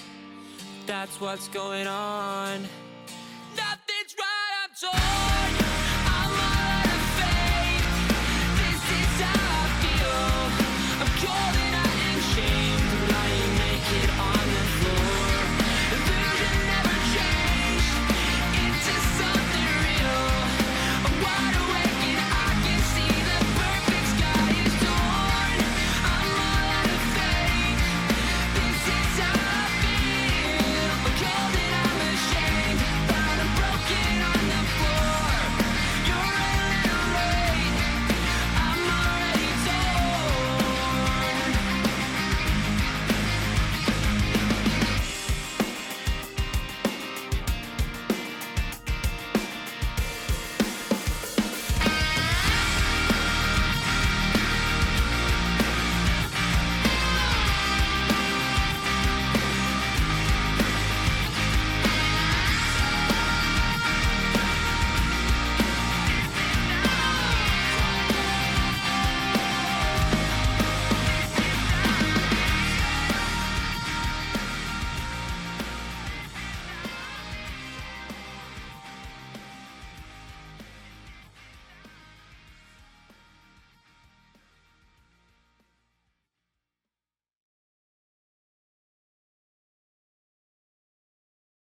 That's what's going on.